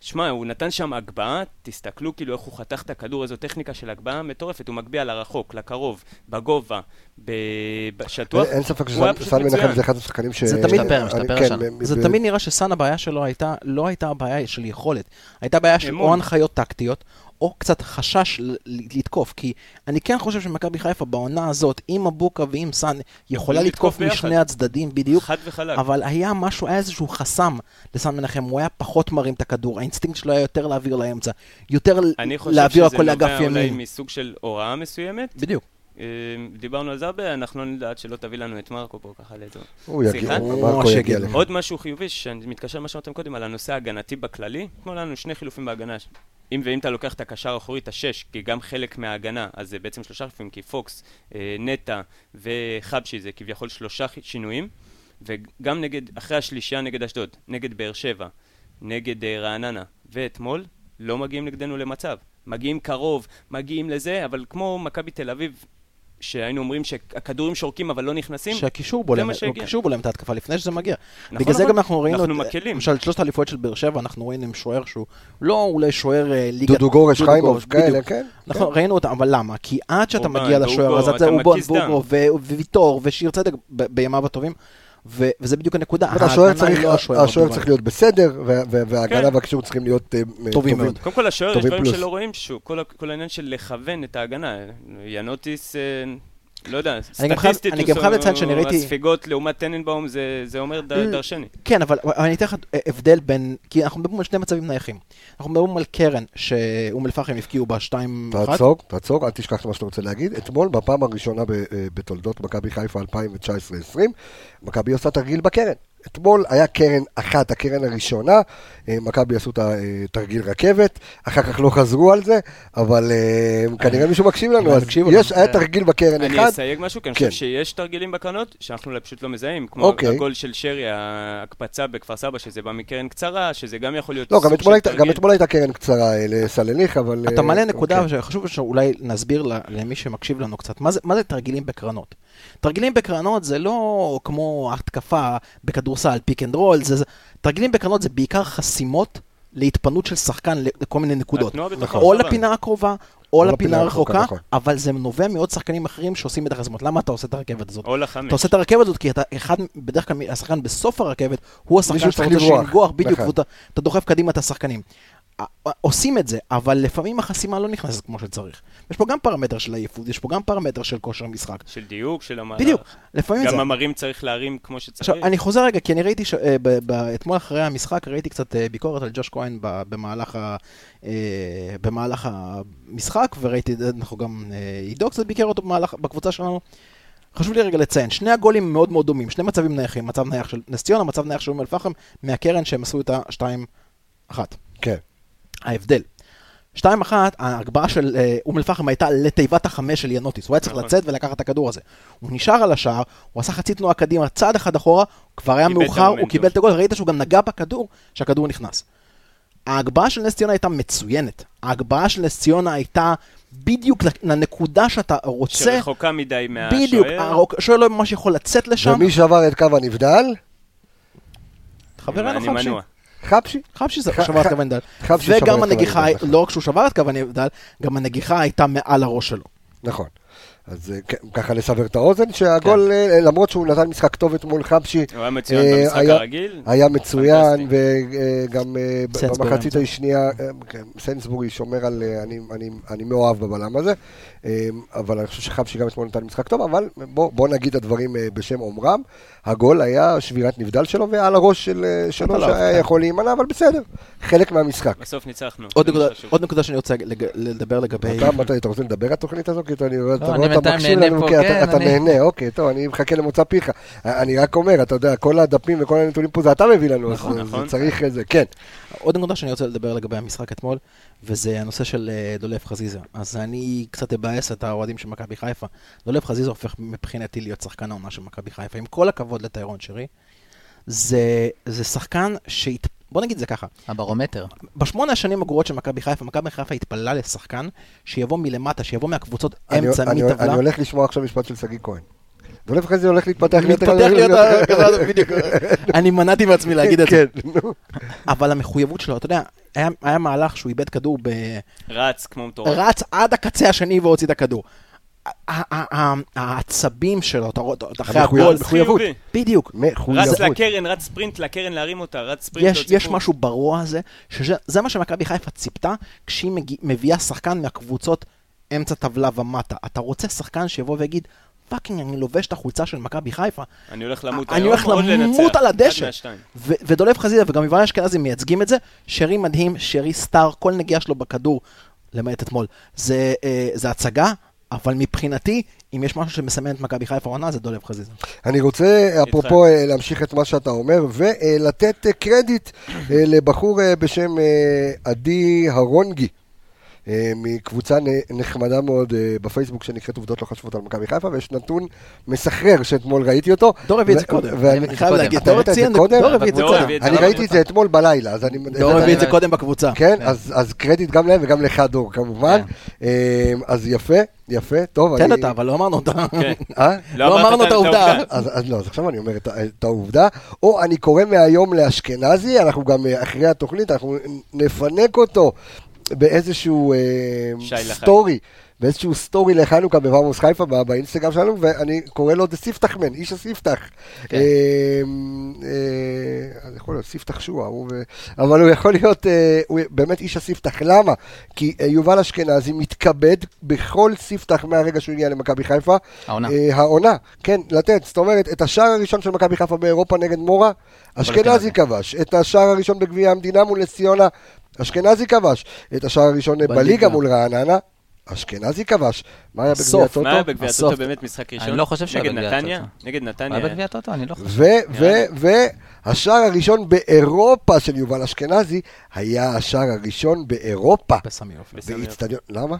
B: שמע, הוא נתן שם הגבהה, תסתכלו כאילו איך הוא חתך את הכדור, איזו טכניקה של הגבהה מטורפת, הוא מגביה לרחוק, לקרוב, בגובה, ב- בשטוח.
A: אין ספק שסן מנחם. זה אחד השחקנים ש...
C: זה תמיד-
D: משתפר,
A: אני-
D: משתפר
A: כן. ב-
C: זה תמיד נראה שסאן הבעיה שלו הייתה, לא הייתה הבעיה של יכולת, הייתה בעיה של. או הנחיות טקטיות, או קצת חשש לתקוף, כי אני כן חושב שמכבי חיפה בעונה הזאת, עם מבוקה ועם סאן, יכולה לתקוף משני. הצדדים בדיוק,
B: חד וחלק.
C: אבל היה משהו, היה איזשהו חסם לסאן מנחם, הוא היה פחות מרים את הכדור, האינסטינקט שלו היה יותר להעביר לאמצע, יותר
B: אני חושב
C: להעביר
B: שזה
C: הכל לאגף
B: נובע אולי
C: ימין.
B: מסוג של הוראה מסוימת.
C: בדיוק.
B: אה, דיברנו על זה הרבה, אנחנו לא נדעת שלא תביא לנו את מרקו פה ככה לאיזו...
A: הוא יגיע,
B: שיחה?
A: מרקו יגיע. לך.
B: עוד משהו חיובי, שאני מתקשר למה שאמרתם קודם, על הנושא ההגנתי בכללי. כמו לנו שני חילופים בהגנה. אם ואם אתה לוקח את הקשר האחורי, את השש, כי גם חלק מההגנה, אז זה בעצם שלושה חילופים, כי פוקס, אה, נטע וחבשי זה כביכול שלושה שינויים. וגם נגד, אחרי השלישייה נגד אשדוד, נגד באר שבע, נגד אה, רעננה, ואתמול, לא מגיעים נגדנו למצב. מגיעים קרוב, מגיעים לזה, אבל כמו מכבי תל אביב, שהיינו אומרים שהכדורים שורקים אבל לא נכנסים,
C: שהקישור
B: זה
C: בולם,
B: מה שהגיע.
C: הקישור בולם את ההתקפה לפני שזה מגיע.
B: נכון,
C: בגלל זה
B: נכון.
C: גם אנחנו ראינו,
B: אנחנו
C: את-
B: מקלים.
C: למשל, שלושת האליפויות של באר שבע, אנחנו ראינו עם שוער שהוא לא אולי שוער אה, ליגת...
A: דודו גורש, חיימוב, כאלה,
C: בדיוק.
A: כן.
C: נכון, ראינו אותם, אבל למה? כי עד שאתה מגיע לשוער הזה,
B: אתה.
C: בוגו, וויטור, ושיר צדק ב- בימיו הטובים, ו- וזה בדיוק הנקודה.
A: השוער צריך-
C: לא השוער.
A: צריך להיות בסדר, וה- וה- וההגנה
B: כן.
A: והקישור צריכים להיות אה,
C: טובים מאוד.
B: קודם כל השוער יש דברים
A: פלוס.
B: שלא רואים, שהוא כל, ה- כל העניין של לכוון את ההגנה. ינוטיס, אה, לא יודע, סטטיסטית,
C: אני גם חייב לציין שאני ראיתי-
B: הספיגות לעומת טננבאום זה, זה אומר ד,
C: אה,
B: דרשני.
C: כן, אבל אבל אני אתן לך אה, הבדל בין, כי אנחנו מדברים על שני מצבים נייחים. אנחנו מדברים על קרן, שאום אל-פחם הפקיעו בה 2-1.
A: תעצור, תעצור, אל תשכח את מה שאתה רוצה להגיד. אתמול, בפעם הראשונה ב- אה, בתולדות מכבי חיפה 2019-2020, מכבי עושה תרגיל בקרן. אתמול היה קרן אחת, הקרן הראשונה, אה, מכבי עשו את התרגיל רכבת, אחר כך לא חזרו על זה, אבל אה, כנראה מישהו מקשיב לנו, אז. יש, היה תרגיל בקרן
B: אני
A: אחד,
B: אסייג משהו, כי אני
A: כן.
B: חושב שיש תרגילים בקרנות שאנחנו פשוט לא מזהים, כמו
A: אוקיי.
B: הגול של שרי, ההקפצה בכפר סבא, שזה בא מקרן קצרה, שזה גם יכול להיות
A: לא, גם
B: סוג
A: אתמול הייתה- גם
B: תרגיל.
A: אתמול הייתה קרן קצרה אה, לסלליך, אבל...
C: אתה מעלה נקודה
A: אוקיי.
C: שחשוב שאולי נסביר למי שמקשיב לנו קצת, מה זה, תרגילים בקרנות? תרגילים בקרנות זה לא כמו התקפה בכדורסל, pick and roll, זה, זה, תרגילים בקרנות זה בעיקר חסימות להתפנות של שחקן לכל מיני נקודות.
A: נכון.
C: או. לפינה הקרובה,
A: או לפינה הרחוקה, נכון.
C: אבל זה נובע מעוד שחקנים אחרים שעושים את החסימות. למה אתה עושה את הרכבת הזאת?
B: או לחמש.
C: אתה עושה את הרכבת הזאת כי אתה אחד, בדרך כלל השחקן בסוף הרכבת, הוא השחקן שאתה רוצה. שינגוח, בדיוק,
A: נכון.
C: ואתה אתה דוחף קדימה את השחקנים. עושים את זה, אבל לפעמים החסימה לא נכנסת כמו שצריך. יש פה גם פרמטר של עייפות, יש פה גם פרמטר של כושר משחק.
B: של דיוק, של המהלך.
C: בדיוק, לפעמים זה...
B: גם המרים צריך להרים כמו שצריך.
C: עכשיו, אני חוזר רגע, כי אני ראיתי, ש... אה, ב- ב- אתמול אחרי המשחק, ראיתי קצת אה, ביקורת על ג'וש כהן ב- במהלך, ה... אה, במהלך המשחק, וראיתי, אנחנו גם, אה, עידו קצת ביקר אותו במהלך, בקבוצה שלנו. חשוב לי רגע לציין, שני הגולים מאוד מאוד דומים, שני מצבים נייחים, מצב נייח של נס ציונה, מצב נייח של אום אל-פחם, מהקרן שהם עשו את ה-2-1.
A: כן.
C: ההבדל. 2-1, ההגבהה של אה, אום אל-פחם הייתה לתיבת החמש של ינוטיס, הוא היה צריך
B: נכון.
C: לצאת ולקחת את הכדור הזה. הוא נשאר על השער, הוא עשה חצי תנועה קדימה, צעד אחד אחורה, כבר היה מאוחר, הוא. קיבל את הגול, ראית שהוא גם נגע בכדור, שהכדור נכנס. ההגבהה של נס ציונה הייתה מצוינת. ההגבהה של נס ציונה הייתה בדיוק לנקודה שאתה רוצה,
B: שרחוקה מדי מהשוער.
C: בדיוק, השוער לא ממש יכול לצאת לשם.
A: ומי שעבר את קו הנבדל?
C: חברנו
B: אני
C: חבשי.
A: חבשי.
C: שבר את קו
A: את
C: וגם
A: קו
C: הנגיחה. לא רק שהוא שבר את קו הנבדל, גם הנגיחה הייתה מעל הראש שלו.
A: נכון. אז אה, כן, ככה לסבר את האוזן, שהגול, אה, למרות שהוא נתן משחק טוב אתמול חבשי,
B: הוא היה מצוין
A: אה,
B: במשחק
A: היה-
B: הרגיל.
A: היה מצוין. וגם במחצית. השנייה, כן, סנסבורי שומר על, אני- אני- אני מאוהב בבלם הזה, אבל אני חושב שחבשי גם אתמול נתן משחק טוב, אבל בוא בוא נגיד את הדברים אה, בשם אומרם, הגול היה שבירת נבדל שלו ועל הראש של, אה, שלו
C: עליו,
A: שהיה
C: כן.
A: יכול להימנע, אבל בסדר, חלק מהמשחק.
B: בסוף ניצחנו.
C: עוד נקודה-. עוד נקודה שאני רוצה לג- לדבר לגבי...
A: אתה, מתי, אתה רוצה לדבר על התוכנית הזו? כי אתה אני רואה, אתה אתה מקשיב
D: נהנה
A: לנו, אתה-
D: כן,
A: אתה
D: אני-
A: נהנה, אוקיי, טוב, אני מחכה למוצא פיך. אני רק אומר, אתה יודע, כל הדפים וכל הנתונים פה זה אתה מביא לנו, אז
B: נכון,
A: זה-
B: נכון.
A: זה צריך איזה, כן.
C: עוד נקודה שאני רוצה לדבר לגבי המשחק אתמול, וזה הנושא של אה, דולב חזיזה. אז אני קצת אבאס את האוהדים של מכבי חיפה. דולב חזיזה הופך מבחינתי להיות שחקן העונה של מכבי חיפה. עם כל הכבוד לטיירון שרי, זה, זה שחקן שהת... בוא נגיד את זה ככה,
D: הברומטר.
C: בשמונה השנים הגרועות של מכבי חיפה, מכבי חיפה התפללה לשחקן שיבוא מלמטה, שיבוא מהקבוצות
A: אני-
C: אמצע
A: אני-
C: מטבלה.
A: אני הולך לשמוע עכשיו משפט של שגיא כהן. דולב אחרי זה הולך להתפתח להיות...
C: מתפתח להיות ה- בדיוק. (laughs) אני מנעתי מעצמי להגיד את זה.
A: כן, נו.
C: אבל המחויבות שלו, אתה יודע, היה, מהלך שהוא איבד כדור, ב...
B: רץ כמו מטורף.
C: רץ עד הקצה השני והוציא את הכדור. ה- ה- ה- העצבים שלו, אתה רואה, אתה- אחרי הגול,
A: מחויבות.
C: בדיוק.
B: רץ. לקרן, רץ ספרינט לקרן להרים אותה, רץ ספרינט
C: יש,
B: להוציא
C: יש. משהו ברוע הזה, שזה מה שמכבי חיפה ציפתה כשהיא מביאה שחקן מהקבוצות אמצע טבלה ומטה. אתה רוצה שחקן שיבוא ויגיד, fucking, אני לובש את החולצה של מכבי חיפה,
B: אני הולך למות
C: אני
B: היום,
C: הולך
B: עוד
C: למות
B: לנצח.
C: על הדשא. ו- ודולב חזיזה וגם יובל אשכנזי מייצגים את זה. שרי מדהים, שרי סטאר, כל נגיעה שלו בכדור, למעט אתמול, זה, אה, זה הצגה, אבל מבחינתי, אם יש משהו שמסמן את מכבי חיפה עונה, זה דולב חזיזה.
A: אני רוצה, אפרופו, אה, להמשיך את מה שאתה אומר, ולתת אה, קרדיט לבחור בשם עדי הרונגי. אה, מקבוצה נחמדה מאוד אה, בפייסבוק שנקראת עובדות לא חשובות על מכבי חיפה, ויש נתון מסחרר שאתמול ראיתי אותו.
C: דור הביא את זה קודם.
D: אני
C: חייב. להגיד,
A: אתה ראית את זה קודם?
C: דור הביא את זה קודם.
A: אני. ראיתי את זה אתמול בלילה, אז אני...
C: דור הביא את זה קודם בקבוצה.
A: כן, אז, אז קרדיט גם להם וגם לך דור כמובן. אה, אז יפה, יפה, טוב.
C: תן
A: אני-
C: אותה, אבל לא אמרנו אותה.
B: כן.
A: אה?
C: לא אמרנו את העובדה.
A: אז, אז לא, אז עכשיו אני אומר את, העובדה. או אני קורא מהיום לאשכנזי, אנחנו גם אחרי התוכנית, אנחנו נפנק אותו באיזשהו אה. סטורי. באיזשהו סטורי לחנוכה בוורמוס חיפה בא- באינסטגרם שלנו, ואני קורא לו the ספתח man, איש הספתח.
D: כן.
A: אה, אה, אז יכול להיות ספתח שועה, ו- אבל הוא יכול להיות אה, הוא באמת איש הספתח. למה? כי אה, יובל אשכנזי מתכבד בכל ספתח מהרגע שהוא הגיע למכבי חיפה.
D: העונה.
A: אה, העונה, כן, לתת. זאת אומרת, את השער הראשון של מכבי חיפה באירופה נגד מורה, אשכנזי
D: אשכנזי.
A: כבש. את השער הראשון בגביע המדינה מול נס ציונה, אשכנזי כבש. את השער הראשון
C: בליגה.
A: מול רעננה, אשכנזי כבש. מה היה בגביע הטוטו?
B: מה היה בגביע. הטוטו באמת משחק ראשון?
D: אני לא חושב שהיה
B: נגד
D: בגביע
B: נתניה?
D: הטוטו.
B: נגד
D: מה
B: נתניה.
D: בגביע הטוטו? אני לא חושב.
A: ו, ו, ו, והשער הראשון באירופה של יובל אשכנזי היה השער הראשון באירופה.
C: בסמי עופר.
A: למה?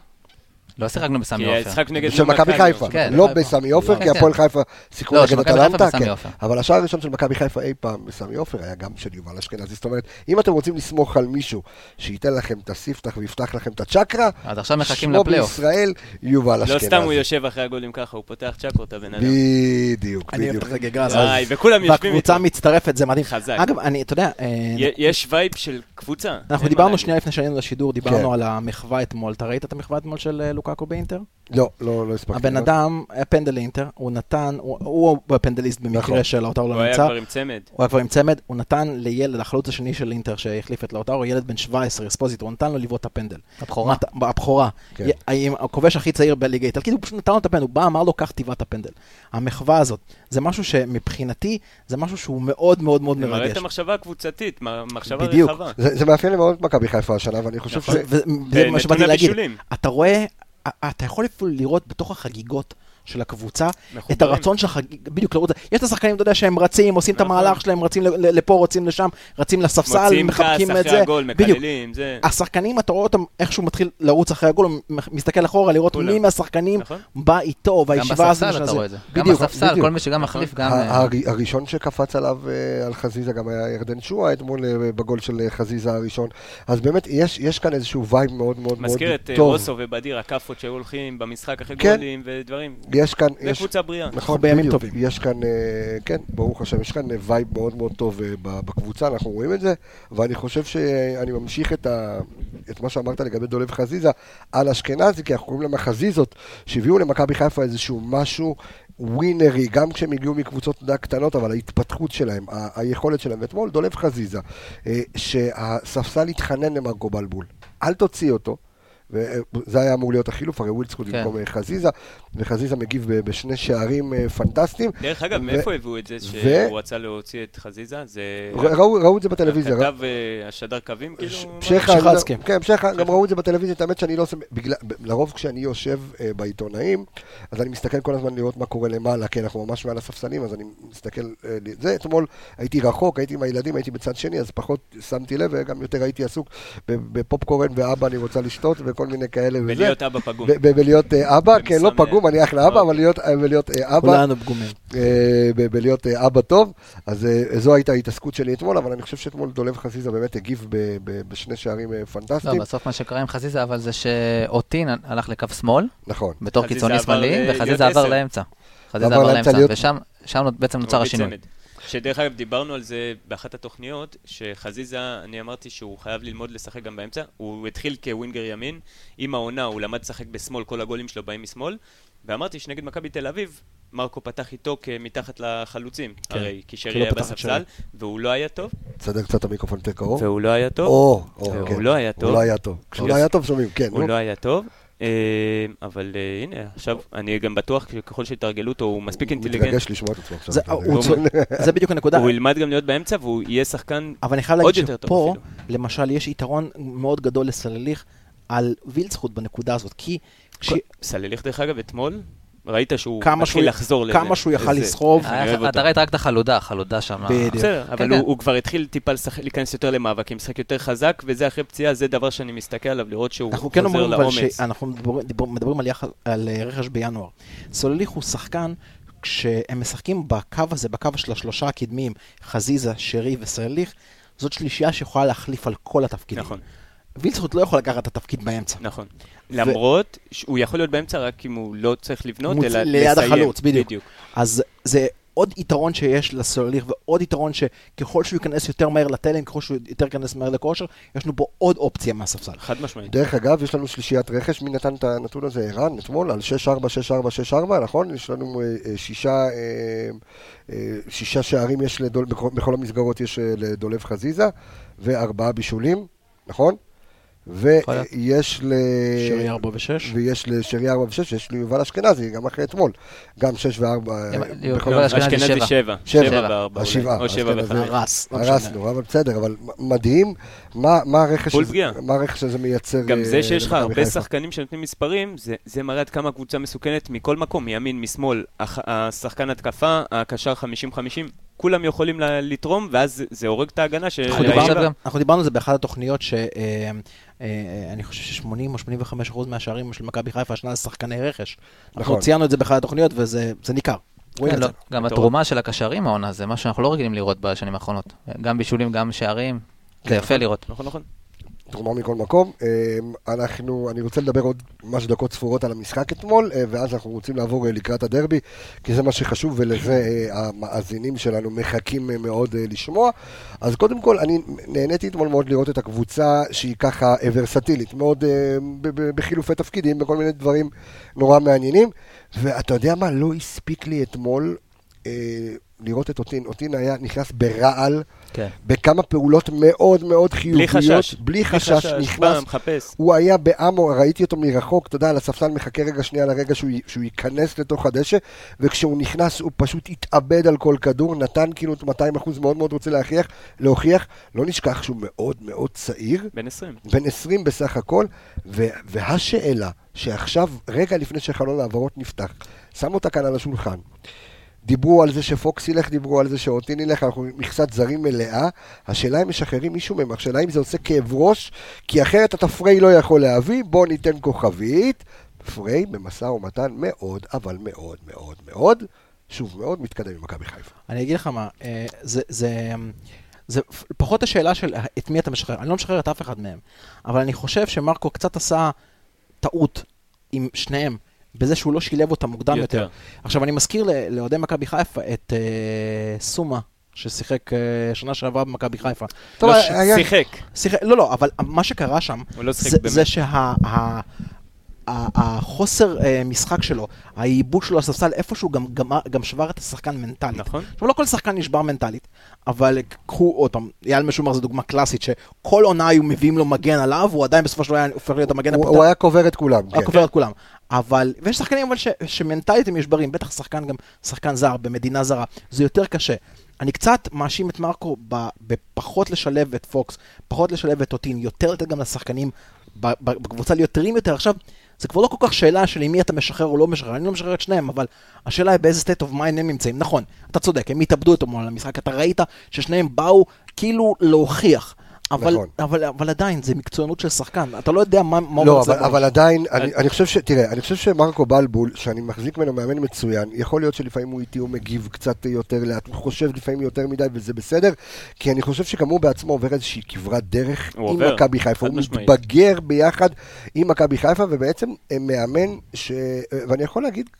D: לא שיחקנו בסמי עופר.
B: המשחק נגד
A: של מכבי חיפה,
D: כן,
A: לא
C: חיפה.
A: בסמי עופר,
D: כן,
A: כי
D: כן.
A: הפועל חיפה שיחקו
D: לא,
A: נגד אטלנטה, כן.
D: עופר.
A: אבל השער הראשון של מכבי חיפה אי פעם בסמי עופר היה גם של יובל אשכנזי. זאת אומרת, אם אתם רוצים לסמוך על מישהו שייתן לכם את הספתח ויפתח לכם את הצ'קרה,
D: אז עכשיו מחכים
A: שמו
D: לפלייאוף.
A: בישראל יובל
B: לא
A: אשכנזי.
B: סתם הוא יושב אחרי הגולים ככה, הוא פותח צ'קרות הבן אדם.
A: בדיוק,
C: אני
A: בדיוק.
B: וכולם יושבים
C: והקבוצה. מצטרפת, זה מדהים.
B: חזק.
C: אגב, אני, אתה יודע, אה,
B: יש vibe של קבוצה.
C: אנחנו דיברנו. שנייה לפני שעלינו לשידור, דיברנו. על המחווה אתמול. אתה ראית את המחווה אתמול של אה, לוקאקו באינטר?
A: לא, לא, לא הספקתי.
C: הבן
A: לראות.
C: אדם היה פנדל לאינטר, הוא נתן, הוא- הוא הפנדליסט
A: נכון.
C: במקרה של לאוטרו
B: הוא
C: לא
B: היה
C: נמצא.
B: כבר עם צמד.
C: הוא היה כבר עם צמד, הוא נתן לילד, החלוץ השני של אינטר שהחליף את לאוטרו, ילד בן 17, אספוזיטו, הוא נתן לו לבעוט את הפנדל.
D: הבכורה.
C: הבכורה.
A: כן.
C: הכובש הכי צעיר בליגה האיטלקית, הוא פשוט נתן לו את הפנדל, הוא בא, אמר לו, קח תיבת הפנדל. המחווה הזאת, זה משהו שמבחינתי, זה משהו שהוא מאוד מאוד מאוד
B: זה מראה
C: מרגש.
B: את המחשבה הקבוצתית, מה- מחשבה. רחבה.
A: זה זה מאפיין לי מאוד את מכבי חיפה השנה, ואני חושב ש...
B: נכון.
C: ו- וזה
B: ו-
C: מה שבאתי
B: נתון
C: להגיד.
B: הבישולים.
C: אתה רואה, אתה יכול אפילו לראות בתוך החגיגות של הקבוצה, את
B: מחוברים.
C: הרצון של החגיג, בדיוק את זה. יש את השחקנים, אתה יודע, שהם רצים, עושים את
B: נכון.
C: המהלך שלהם, רצים ל- ל- לפה, רצים לשם, רצים לספסל, מחבקים את זה.
B: הגול,
C: בדיוק.
B: מקללים, זה...
C: השחקנים, אתה רואה אותם איכשהו מתחיל לרוץ אחרי הגול, מסתכל אחורה לראות
B: כולם.
C: מי מהשחקנים
B: נכון.
C: בא איתו,
D: גם
C: והישיבה הזו.
D: בספסל אתה רואה את זה. גם
C: בדיוק,
D: בספסל,
A: בדיוק.
D: כל מי שגם מחליף גם...
A: ה-
D: אה,
A: הר- הראשון שקפץ עליו אה, על חזיזה גם היה ירדן שועה אתמול אה, בגול של חזיזה הראשון. אז באמת, יש יש כאן איזשהו vibe מאוד מאוד מאוד
B: מזכיר את
A: טוב.
B: רוסו ובדיר, הכאפות שהיו הולכים במשחק אחרי. גולים ודברים.
A: יש כאן...
B: זה
A: יש-
B: קבוצה בריאה.
A: נכון,
C: בימים
A: בדיוק.
C: טובים.
A: יש כאן, אה, כן, ברוך השם, יש כאן אה, vibe מאוד מאוד טוב אה, בקבוצה, אנחנו רואים את זה, ואני חושב שאני ממשיך את, ה, את מה שאמרת לגבי דולב חזיזה על אשכנזי, כי אנחנו קוראים להם החזיזות, שהביאו למכבי חיפה איזשהו משהו ווינרי, גם כשהם הגיעו מקבוצות די קטנות, אבל ההתפתחות שלהם, ה- היכולת שלהם, ואתמול דולב חזיזה, אה, שהספסל התחנן למרקו בלבול, אל תוציא אותו. וזה היה אמור להיות החילוף, הרי ווילדסקוט
D: כן.
A: במקום אה, חזיזה, וחזיזה מגיב בשני שערים אה, פנטסטיים.
B: דרך אגב,
A: ו-
B: מאיפה הביאו את זה
A: ו-
B: שהוא רצה להוציא את חזיזה? זה...
A: ראו, ראו את זה בטלוויזיה.
B: הכתב, אה, השדר קווים, כאילו?
A: לא- כן, שכה, גם ראו את זה בטלוויזיה, את האמת שאני לא עושה, בגלל, לרוב כשאני יושב בעיתונאים, אז אני מסתכל כל הזמן לראות מה קורה למעלה, כי אנחנו ממש מעל הספסלים, אז אני מסתכל, זה, אתמול הייתי רחוק, הייתי עם הילדים, הייתי בצד שני, אז פחות שמתי לב, וגם יותר הייתי עסוק ב- בפופקורן ואבא אני רוצה לשתות, וכל מיני כאלה וזה.
B: ולהיות אבא פגום.
A: בלהיות אה, אבא, כן, לא. פגום, אני אחלה אבא,
B: אוקיי.
A: אבל להיות- אה, ולהיות אה, אבא.
C: כולנו פגומים.
A: בלהיות אבא טוב, אז זו הייתה ההתעסקות שלי אתמול, אבל אני חושב שאתמול דולב חזיזה באמת הגיב בשני שערים אה,
D: לא,
A: פנטסטיים.
D: בסוף מה שקרה עם חזיזה, אבל זה שאוטין הלך לקו שמאל,
A: נכון.
D: בתור קיצוני שמאלי, וחזיזה עבר. לאמצע. חזיזה
A: עבר לאמצע
D: ושם שם בעצם נוצר השינוי.
B: שדרך אגב, דיברנו על זה באחת התוכניות, שחזיזה, אני אמרתי שהוא חייב ללמוד לשחק גם באמצע. הוא התחיל כווינגר ימין, עם העונה הוא למד לשחק בשמאל, כל הגולים שלו באים משמאל, ואמרתי שנגד מכבי תל אביב, מרקו פתח איתו כמתחת לחלוצים,
C: כן.
B: הרי כי
C: כי
B: שרי
C: לא
B: היה בספסל. והוא לא היה טוב,
A: תסדר קצת המיקרופון יותר קרוב.
B: והוא לא היה טוב,
A: או, או,
B: והוא
A: כן.
B: לא היה טוב.
A: הוא לא היה טוב. כשהוא לא. היה טוב שומעים, כן.
B: הוא. לא היה טוב. אה, אבל אה, הנה, עכשיו, אני גם בטוח שככל שיתרגלו אותו, הוא מספיק
A: הוא
B: אינטליגנט.
A: מתרגש לשמוע את עצמו עכשיו.
C: זה- הוא בדיוק הנקודה.
B: הוא ילמד גם להיות באמצע, והוא יהיה שחקן
C: אבל אני חייב
B: עוד
C: להגיד
B: יותר טוב
C: שפה,
B: אפילו.
C: למשל, יש יתרון מאוד גדול לסלליך על וילצחוט בנקודה הזאת, כי...
B: סלליך דרך אגב אתמול, ראית שהוא
C: כמה
B: מתחיל לחזור לזה.
C: כמה שהוא יכל לסחוב.
D: אתה. ראית רק את החלודה, החלודה שם.
C: בדיוק.
B: בסדר, אבל
D: כן,
B: הוא,
D: כן.
B: הוא כבר התחיל טיפה להיכנס יותר למאבקים, משחק יותר חזק, וזה אחרי פציעה, זה דבר שאני מסתכל עליו, לראות שהוא
C: אנחנו כן
B: חוזר
C: אומרים אבל
B: לאומץ.
C: דיבר- מדברים על, אה, רכש בינואר. סולליך הוא שחקן, כשהם משחקים בקו הזה, בקו של השלושה הקדמיים, חזיזה, שרי וסולליך, זאת שלישייה שיכולה להחליף על כל התפקידים.
B: נכון,
C: וילצחוט לא יכול לקחת את התפקיד באמצע.
B: נכון. למרות שהוא יכול להיות באמצע רק אם הוא לא צריך לבנות,
C: מוצ-
B: אלא
C: ליד
B: לסיים.
C: החלוץ, בדיוק.
B: בדיוק.
C: אז זה עוד יתרון שיש לסולליך, ועוד יתרון שככל שהוא ייכנס יותר מהר לתלם, ככל שהוא יותר ייכנס מהר לכושר, יש לנו פה עוד אופציה מהספסל.
B: חד משמעית.
A: דרך אגב, יש לנו שלישיית רכש, מי נתן את הנתון הזה? ערן, אתמול, על 6-4, 6-4, 6-4, נכון? יש לנו אה, אה, שישה, אה, אה, שישה שערים יש לדול, בכל, בכל המסגרות יש לדולב חזיזה, וארבעה בישולים, נכון? ויש ל...
C: שרי 4 ו-6.
A: ויש לשרי 4 ו-6, יש ליובל אשכנזי, גם אחרי אתמול. גם 6 ו-4.
D: יובל
B: לא,
D: אשכנזי
B: אשכנזי
D: שבע.
B: שבע.
A: שבע.
B: שבע וארבע
A: השבעה.
B: אולי. או שבע
A: אשכנזי.
B: וחמש.
C: הרס. לא.
A: הרסנו, אבל בסדר, אבל מדהים, מה, מה, הרכש הזה, מייצר
B: גם
A: אה,
B: זה שיש לך הרבה. שחקנים שנותנים מספרים, זה- זה מראה עד כמה הקבוצה מסוכנת מכל מקום, מימין, משמאל, השחקן התקפה, הקשר 50-50, כולם יכולים לתרום, ואז זה- זה הורג את ההגנה ש...
C: אנחנו דיברנו- אנחנו על זה באחת התוכניות, שאני חושב ש-80 או 85 אחוז מהשערים של מכבי חיפה השנה זה שחקני רכש. אנחנו
A: נכון.
C: ציינו את זה באחת התוכניות וזה זה ניכר.
D: כן, לא. גם. התרומה של הקשרים העונה זה משהו שאנחנו לא רגילים לראות בשנים האחרונות. גם בישולים, גם שערים. זה יפה לראות.
B: נכון, נכון.
A: תרומה מכל מקום. אה, אנחנו, אני רוצה לדבר עוד ממש דקות ספורות על המשחק אתמול, אה, ואז אנחנו רוצים לעבור אה, לקראת הדרבי, כי זה מה שחשוב ולזה אה, המאזינים שלנו מחכים מאוד לשמוע. אז קודם כל, אני נהניתי אתמול מאוד לראות את הקבוצה שהיא ככה ורסטילית, מאוד בחילופי תפקידים, בכל מיני דברים נורא מעניינים. ואתה יודע מה, לא הספיק לי אתמול לראות את אוטין. אוטין היה נכנס ברעל.
D: כן.
A: בכמה פעולות מאוד מאוד
B: בלי
A: חיוביות,
B: חשש.
A: בלי חשש,
B: בא,
A: נכנס,
B: מחפש.
A: הוא היה באמו, ראיתי אותו מרחוק, אתה יודע, על הספסל מחכה רגע שנייה לרגע שהוא, שהוא ייכנס לתוך הדשא, וכשהוא נכנס הוא פשוט התאבד על כל כדור, נתן כאילו את 200 אחוז, מאוד מאוד רוצה להכריח, להוכיח, לא נשכח שהוא מאוד מאוד צעיר,
B: בן 20.
A: בן 20 בסך הכל, ו- והשאלה שעכשיו, רגע לפני שחלון העברות נפתח, שם אותה כאן על השולחן. דיברו על זה שפוקס ילך, דיברו על זה שאוטין ילך, אנחנו מכסת זרים מלאה. השאלה אם משחררים מישהו מהם, השאלה אם זה עושה כאב ראש, כי אחרת אתה פריי לא יכול להביא, בוא ניתן כוכבית. פריי במשא ומתן מאוד, אבל מאוד מאוד מאוד, שוב, מאוד מתקדם עם מכבי חיפה.
C: אני אגיד לך מה, אה, זה, זה, זה פחות השאלה של את מי אתה משחרר, אני לא משחרר את אף אחד מהם, אבל אני חושב שמרקו קצת עשה טעות עם שניהם, בזה שהוא לא שילב אותם מוקדם יותר.
B: יותר.
C: עכשיו, אני מזכיר לאוהדי מכבי חיפה את אה, סומה, ששיחק אה, שנה שעברה במכבי חיפה.
A: טוב,
B: לא,
A: היה-
B: שיחק.
C: שיחק, לא, לא, אבל מה שקרה שם,
B: לא
C: זה. זה שה... ה- ה- החוסר אה, משחק שלו, העיבוד שלו לספסל, איפשהו גם, גם, גם שבר את השחקן מנטלית.
B: נכון.
C: עכשיו, לא כל שחקן נשבר מנטלית, אבל קחו עוד פעם, אייל משומר זו דוגמה קלאסית, שכל עונה היו מביאים לו מגן עליו, הוא עדיין בסופו של דבר היה הופך להיות המגן
A: הוא,
C: הפותח.
A: הוא היה קובר את כולם.
C: היה
A: כן.
C: קובר את כולם. אבל, ויש שחקנים אבל ש, שמנטלית הם נשברים, בטח שחקן גם, שחקן זר במדינה זרה, זה יותר קשה. אני קצת מאשים את מרקו בפחות לשלב את פוקס, פחות לשלב את טוטין, יותר לתת גם לשחקנים בקבוצה להיות טריים יותר. עכשיו, זה כבר לא כל כך שאלה של עם מי אתה משחרר או לא משחרר, אני לא משחרר את שניהם, אבל השאלה היא באיזה state of mind הם נמצאים. נכון, אתה צודק, הם התאבדו אתמול על המשחק, אתה ראית ששניהם באו כאילו להוכיח. אבל,
A: נכון.
C: אבל, אבל עדיין, זה מקצוענות של שחקן, אתה לא יודע מה, מה
A: לא,
C: עובר
A: אבל,
C: אצלו
A: אבל
C: בראש.
A: עדיין, אני, אני חושב ש... תראה, אני חושב שמרקו בלבול, שאני מחזיק ממנו מאמן מצוין, יכול להיות שלפעמים הוא איטי, הוא מגיב קצת יותר לאט, הוא חושב לפעמים יותר מדי, וזה בסדר, כי אני חושב שגם הוא בעצמו עובר איזושהי כברת דרך
B: הוא
A: עם מכבי חיפה, הוא
B: משמעית.
A: מתבגר ביחד עם מכבי חיפה, ובעצם מאמן ש... ואני יכול להגיד...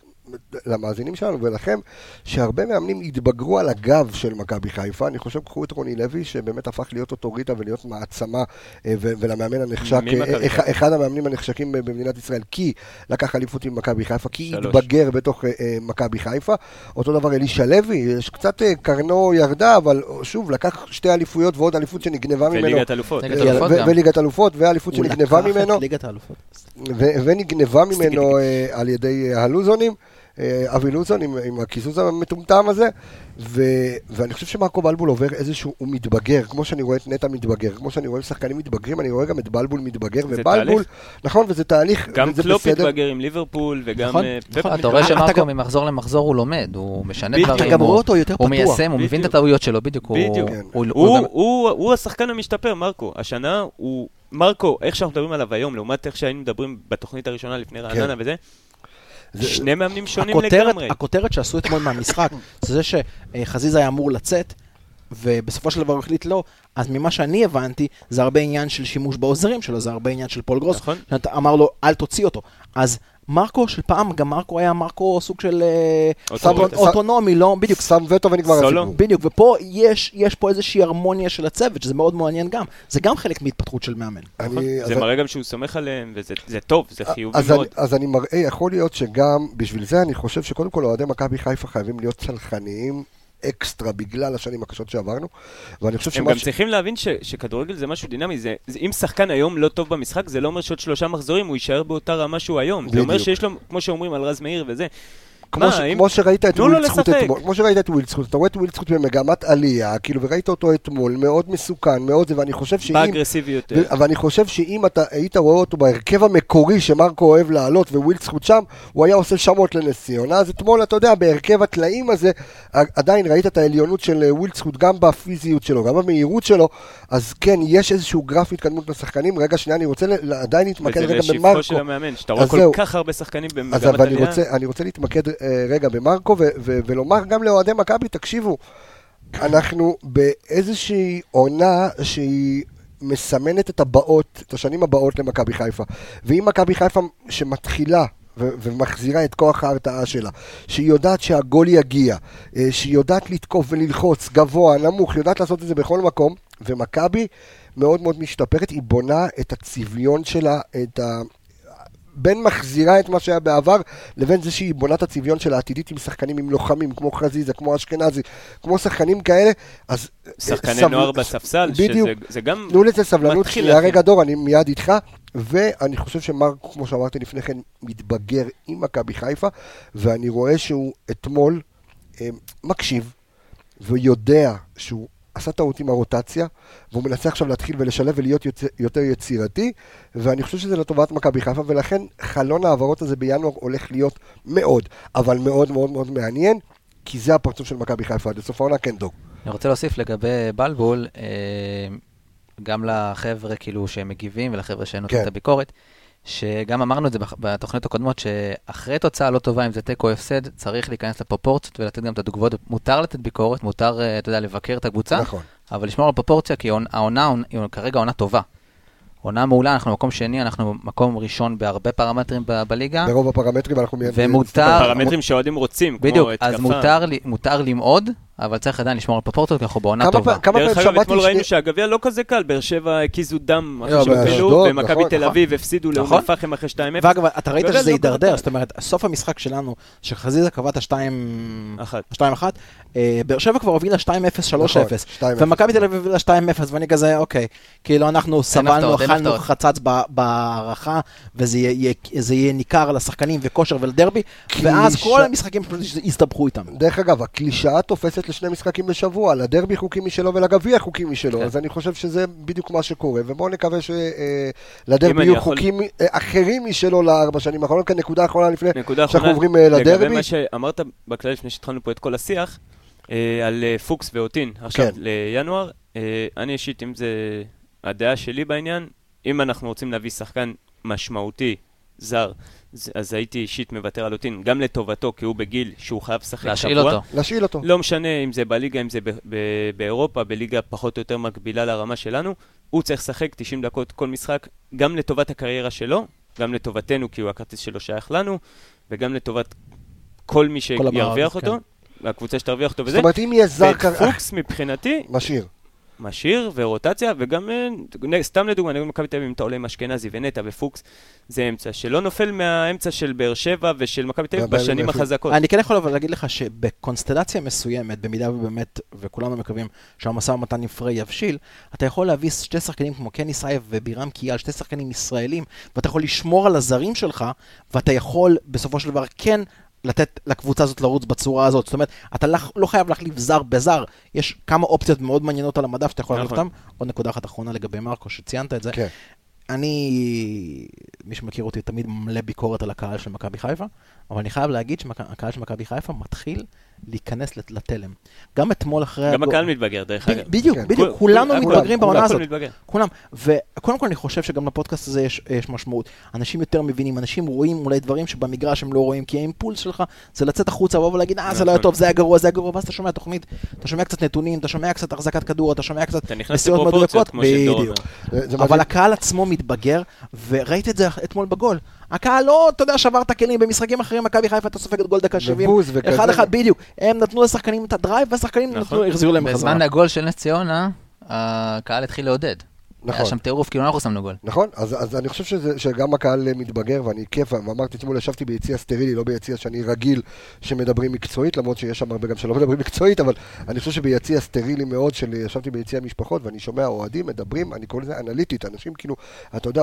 A: למאזינים שלנו ולכם, שהרבה מאמנים התבגרו על הגב של מכבי חיפה. אני חושב, קחו את רוני לוי, שבאמת הפך להיות אוטוריטה ולהיות מעצמה, אה, ולמאמן הנחשק, אה. אחד- המאמנים הנחשקים במדינת ישראל, כי לקח אליפות עם מכבי חיפה, כי
B: שלוש.
A: התבגר בתוך אה, מכבי חיפה. אותו דבר אלישע לוי, יש קצת קרנו ירדה, אבל שוב, לקח שתי אליפויות ועוד אליפות שנגנבה ממנו.
B: וליגת אלופות.
A: וליגת אלופות, ואליפות שנגנבה ממנו. ונגנבה ממנו על ידי הלוזונים. אה, אבי לוזון עם, עם הקיזוז המטומטם הזה, ו, ואני חושב שמרקו בלבול עובר איזשהו, הוא מתבגר, כמו שאני רואה את נטע מתבגר, כמו שאני רואה שחקנים מתבגרים, אני רואה גם את בלבול מתבגר,
B: זה
A: ובלבול,
B: תהליך.
A: נכון, וזה תהליך,
B: גם
A: וזה
B: קלופ. מתבגר עם ליברפול, וגם...
C: נכון,
B: אה,
C: נכון.
D: אתה רואה
C: אתה
D: שמרקו
C: גם-
D: ממחזור למחזור הוא לומד, הוא משנה. דברים,
C: אתה גם
D: הוא-
C: רואה אותו יותר
D: הוא
C: פתוח.
D: מיישם, הוא מבין את. הטעויות שלו, בדיוק. הוא-.
A: כן.
D: הוא- הוא
B: הוא, הוא, הוא השחקן המשתפר, מרקו. השנה הוא... מרקו, איך שאנחנו מדברים עליו היום, לעומת איך שהיינו מדברים בתוכנית הראשונה לפני רעננה וזה,
A: זה-
B: שני מאמנים שונים
C: הכותרת,
B: לגמרי.
C: הכותרת שעשו אתמול מהמשחק, זה (coughs) זה שחזיזה היה אמור לצאת, ובסופו של דבר הוא החליט לא, אז ממה שאני הבנתי, זה הרבה עניין של שימוש בעוזרים שלו, זה הרבה עניין של פול גרוס,
B: נכון.
C: שאתה אמר לו, אל תוציא אותו. אז מרקו של פעם, גם מרקו היה מרקו סוג של אה,
B: אוטונומי.
C: אוטו- אוטונומי, לא, בדיוק.
A: שם וטו ונגמר
B: סולו.
A: הסיפור.
C: בדיוק, ופה יש, יש פה איזושהי הרמוניה של הצוות, שזה מאוד מעניין גם. זה גם חלק מהתפתחות של מאמן.
B: נכון? זה מראה גם שהוא סומך עליהם, וזה זה טוב, זה חיובי
A: אז אני,
B: מאוד.
A: אז אני מראה, יכול להיות שגם, בשביל זה אני חושב שקודם כל אוהדי מכבי חיפה חייבים להיות צלחניים אקסטרה בגלל השנים הקשות שעברנו, ואני חושב
B: הם
A: שמה
B: גם צריכים להבין ש, שכדורגל זה משהו דינמי, זה, זה, אם שחקן היום לא טוב במשחק, זה לא אומר שעוד שלושה מחזורים הוא יישאר באותה רמה שהוא היום. זה אומר
A: בדיוק.
B: שיש לו, כמו שאומרים על רז מאיר וזה,
A: כמו, ש,
B: אם-
A: כמו שראית את ווילדסקוט
B: לשחק.
A: אתמול, כמו שראית את ווילדסקוט, אתה רואה את ווילדסקוט במגמת עלייה, כאילו, וראית אותו אתמול, מאוד מסוכן, מאוד זה, ואני חושב שאם...
B: באגרסיביות.
A: ו- אבל אני חושב שאם אתה היית רואה אותו בהרכב המקורי שמרקו אוהב לעלות ווילדסקוט שם, הוא היה עושה שמות לנס ציונה. אז אתמול, אתה יודע, בהרכב הטלאים הזה, עדיין ראית את העליונות של אה, ווילדסקוט גם בפיזיות שלו, גם במהירות שלו, אז כן, יש איזשהו גרף התקדמות לשחקנים. רגע, שנייה, אני רוצה ל- עדיין להתמקד
B: וזה
A: רגע
B: לשבחו
A: במרקו.
B: של המאמן, שאתה רואה
A: אז
B: כל
A: זהו.
B: כך הרבה שחקנים
A: אז
B: במגמת עלייה.
A: רוצה, אני רוצה להתמקד אה, רגע במרקו ו- ו- ולומר גם לאוהדי מכבי, תקשיבו, אנחנו באיזושהי עונה שהיא מסמנת את הבאות, את השנים הבאות למכבי חיפה. ואם מכבי חיפה שמתחילה ו- ומחזירה את כוח ההרתעה שלה, שהיא יודעת שהגול יגיע, אה, שהיא יודעת לתקוף וללחוץ גבוה, נמוך, יודעת לעשות את זה בכל מקום, ומכבי מאוד מאוד משתפרת, היא בונה את הצביון שלה, את ה... בין מחזירה את מה שהיה בעבר, לבין זה שהיא בונה את הצביון שלה העתידית עם שחקנים, עם לוחמים, כמו חזיזה, כמו אשכנזי, כמו שחקנים כאלה, אז...
B: שחקני
A: סבל-
B: נוער בספסל,
A: בדיוק.
B: שזה זה גם...
A: תנו לזה סבלנות, שנייה. רגע דור, אני מיד איתך, ואני חושב שמרקו, כמו שאמרתי לפני כן, מתבגר עם מכבי חיפה, ואני רואה שהוא אתמול אה, מקשיב, ויודע שהוא עשה טעות עם הרוטציה, והוא מנסה עכשיו להתחיל ולשלב ולהיות יוצ... יותר יצירתי, ואני חושב שזה לטובת מכבי חיפה, ולכן חלון ההעברות הזה בינואר הולך להיות מאוד, אבל מאוד מאוד מאוד מעניין, כי זה הפרצוף של מכבי חיפה עד לסוף העונה, כן דור.
D: אני רוצה להוסיף לגבי בלבול, אה, גם לחבר'ה כאילו שמגיבים ולחבר'ה שנותנים
A: כן.
D: את הביקורת, שגם אמרנו את זה בתוכניות הקודמות, שאחרי תוצאה לא טובה, אם זה תיקו או הפסד, צריך להיכנס לפרופורציות ולתת גם את התגובות. מותר לתת ביקורת, מותר, אה, אתה יודע, לבקר את הקבוצה,
A: נכון.
D: אבל לשמור על פרופורציה, כי העונה- היא כרגע עונה טובה. עונה מעולה, אנחנו מקום שני, אנחנו מקום ראשון בהרבה פרמטרים ב- בליגה.
A: ברוב הפרמטרים אנחנו מיד...
D: ומותר-
B: פרמטרים שאוהדים רוצים, כמו
D: בדיוק,
B: התקפה.
D: אז מותר, מותר למעוד, אבל צריך עדיין לשמור על פרופורציות, כי אנחנו בעונה
A: כמה
D: טובה.
A: כמה
B: דרך
A: פעמים
B: אגב,
A: שמעתי
B: אתמול ראינו
A: שני-
B: שהגביע לא כזה קל, באר שבע הקיזו דם
A: לא,
B: אחרי שהם
A: באשדוד,
B: פעלו, ומכבי
A: נכון,
B: תל
A: נכון.
B: אביב הפסידו לאום
D: נכון.
B: אל-פחם אחרי 2-0.
C: ואגב, אתה ראית שזה
B: לא
C: הידרדר. זאת אומרת, סוף המשחק שלנו, שחזיזה קבע את ה-2...
B: אחת.
C: 2-1, אה, באר שבע כבר הובילה 2-0, 3-0,
A: נכון, 2-0.
C: ומכבי תל אביב הובילה 2-0, ואני כזה, אוקיי, כאילו אנחנו סבלנו, אכלנו. חצץ בהערכה, וזה יהיה- ניכר לשחקנים וכושר ולדרבי. ואז כל המשחקים פשוט הסתבכו איתם.
A: דרך אגב, הקלישאה תופסת לשני משחקים בשבוע, לדרבי חוקים משלו ולגביע חוקים משלו,
B: כן.
A: אז אני חושב שזה בדיוק מה שקורה, ובואו נקווה שלדרבי
B: אני
A: יהיו
B: יכול-
A: חוקים אה, אחרים משלו לארבע שנים האחרונות, כאן נקודה אחרונה לפני
B: נקודה
A: שאנחנו
B: אחרונה,
A: עוברים אה,
B: לגבי
A: לדרבי.
B: מה שאמרת בכלל לפני שהתחלנו פה את כל השיח, אה, על אה, פוקס ואוטין, עכשיו
A: כן.
B: לינואר, אה, אני אישית, אם זה הדעה שלי בעניין, אם אנחנו רוצים להביא שחקן משמעותי, זר, אז הייתי אישית מוותר על אוטין, גם לטובתו, כי הוא בגיל שהוא חייב לשחק שבוע.
D: להשאיל אותו.
A: להשאיל אותו.
B: לא משנה אם זה בליגה, אם זה ב- ב- באירופה, בליגה פחות או יותר מקבילה לרמה שלנו, הוא צריך לשחק 90 דקות כל משחק, גם לטובת הקריירה שלו, גם לטובתנו, כי הוא הכרטיס שלו שייך לנו, וגם לטובת כל מי שירוויח
C: כן.
B: אותו, והקבוצה שתרוויח אותו
A: זאת
B: וזה.
A: אומרת, אם יהיה זר
B: ואת
A: כרגע...
B: פוקס מבחינתי,
A: משאיר.
B: משאיר ורוטציה, וגם, אה, סתם לדוגמה, נגד מכבי תל אביב, אם אתה עולה עם אשכנזי ונטע ופוקס, זה אמצע, שלא נופל מהאמצע של באר שבע ושל מכבי תל אביב בשנים. החזקות.
C: אני כן יכול אבל להגיד לך שבקונסטלציה מסוימת, במידה ובאמת, וכולנו מקווים שהמשא ומתן עם פריי יבשיל, אתה יכול להביא שתי שחקנים כמו קני סייף ובירם כיאל, שתי שחקנים ישראלים, ואתה יכול לשמור על הזרים שלך, ואתה יכול בסופו של דבר כן לתת לקבוצה הזאת לרוץ בצורה הזאת. זאת אומרת, אתה לא- לא חייב להחליף זר בזר, יש כמה אופציות מאוד מעניינות על המדף שאתה יכול להחליף
B: נכון.
C: אותם. עוד נקודה אחת אחרונה לגבי מרקו, שציינת את זה.
A: כן.
C: אני, מי שמכיר אותי, תמיד מלא ביקורת על הקהל של מכבי חיפה, אבל אני חייב להגיד שהקהל של מכבי חיפה מתחיל להיכנס לת- לתלם. גם אתמול אחרי...
B: גם הקהל מתבגר, דרך אגב.
C: בדיוק,
A: כן.
C: בדיוק,
B: כול-
C: כולנו
B: כול-
C: מתבגרים בעונה הזאת. כולם. וקודם כל אני חושב שגם לפודקאסט הזה יש, יש משמעות. אנשים יותר מבינים, אנשים רואים אולי דברים שבמגרש הם לא רואים, כי האימפולס שלך זה לצאת החוצה, לבוא ולהגיד, אה, זה לא היה
B: נכון.
C: טוב, זה היה גרוע, זה היה גרוע, ואז אתה שומע תוכנית, אתה שומע קצת נתונים, אתה שומע קצת החזקת כדור, אתה שומע קצת
B: אתה נכנס
C: נסיעות
B: לפרופורציות,
C: מדויקות.
B: כמו שדור
C: בדיוק. אבל. הקהל עצמו מתבגר, וראית את זה אתמול בגול. הקהל לא, אתה יודע, שבר את הכלים, במשחקים אחרים מכבי חיפה אתה סופגת גול דקה 70.
A: ובוז וכזה.
C: אחד אחד בדיוק. הם נתנו לשחקנים את ה drive, והשחקנים
B: נכון.
C: נתנו, החזירו להם בחזרה.
D: בזמן הגול של נס ציונה, הקהל התחיל לעודד.
A: נכון.
D: היה שם טירוף, כאילו אנחנו שמנו גול.
A: נכון, אז, אז אני חושב שזה, שגם הקהל מתבגר, ואני כיף, ואמרתי אתמול, ישבתי ביציע סטרילי, לא ביציע שאני רגיל שמדברים מקצועית, למרות שיש שם הרבה גם שלא מדברים מקצועית, אבל אני חושב שביציע סטרילי מאוד, של ישבתי ביציע משפחות, ואני שומע אוהדים מדברים, אני קורא לזה אנליטית, אנשים כאילו, אתה יודע,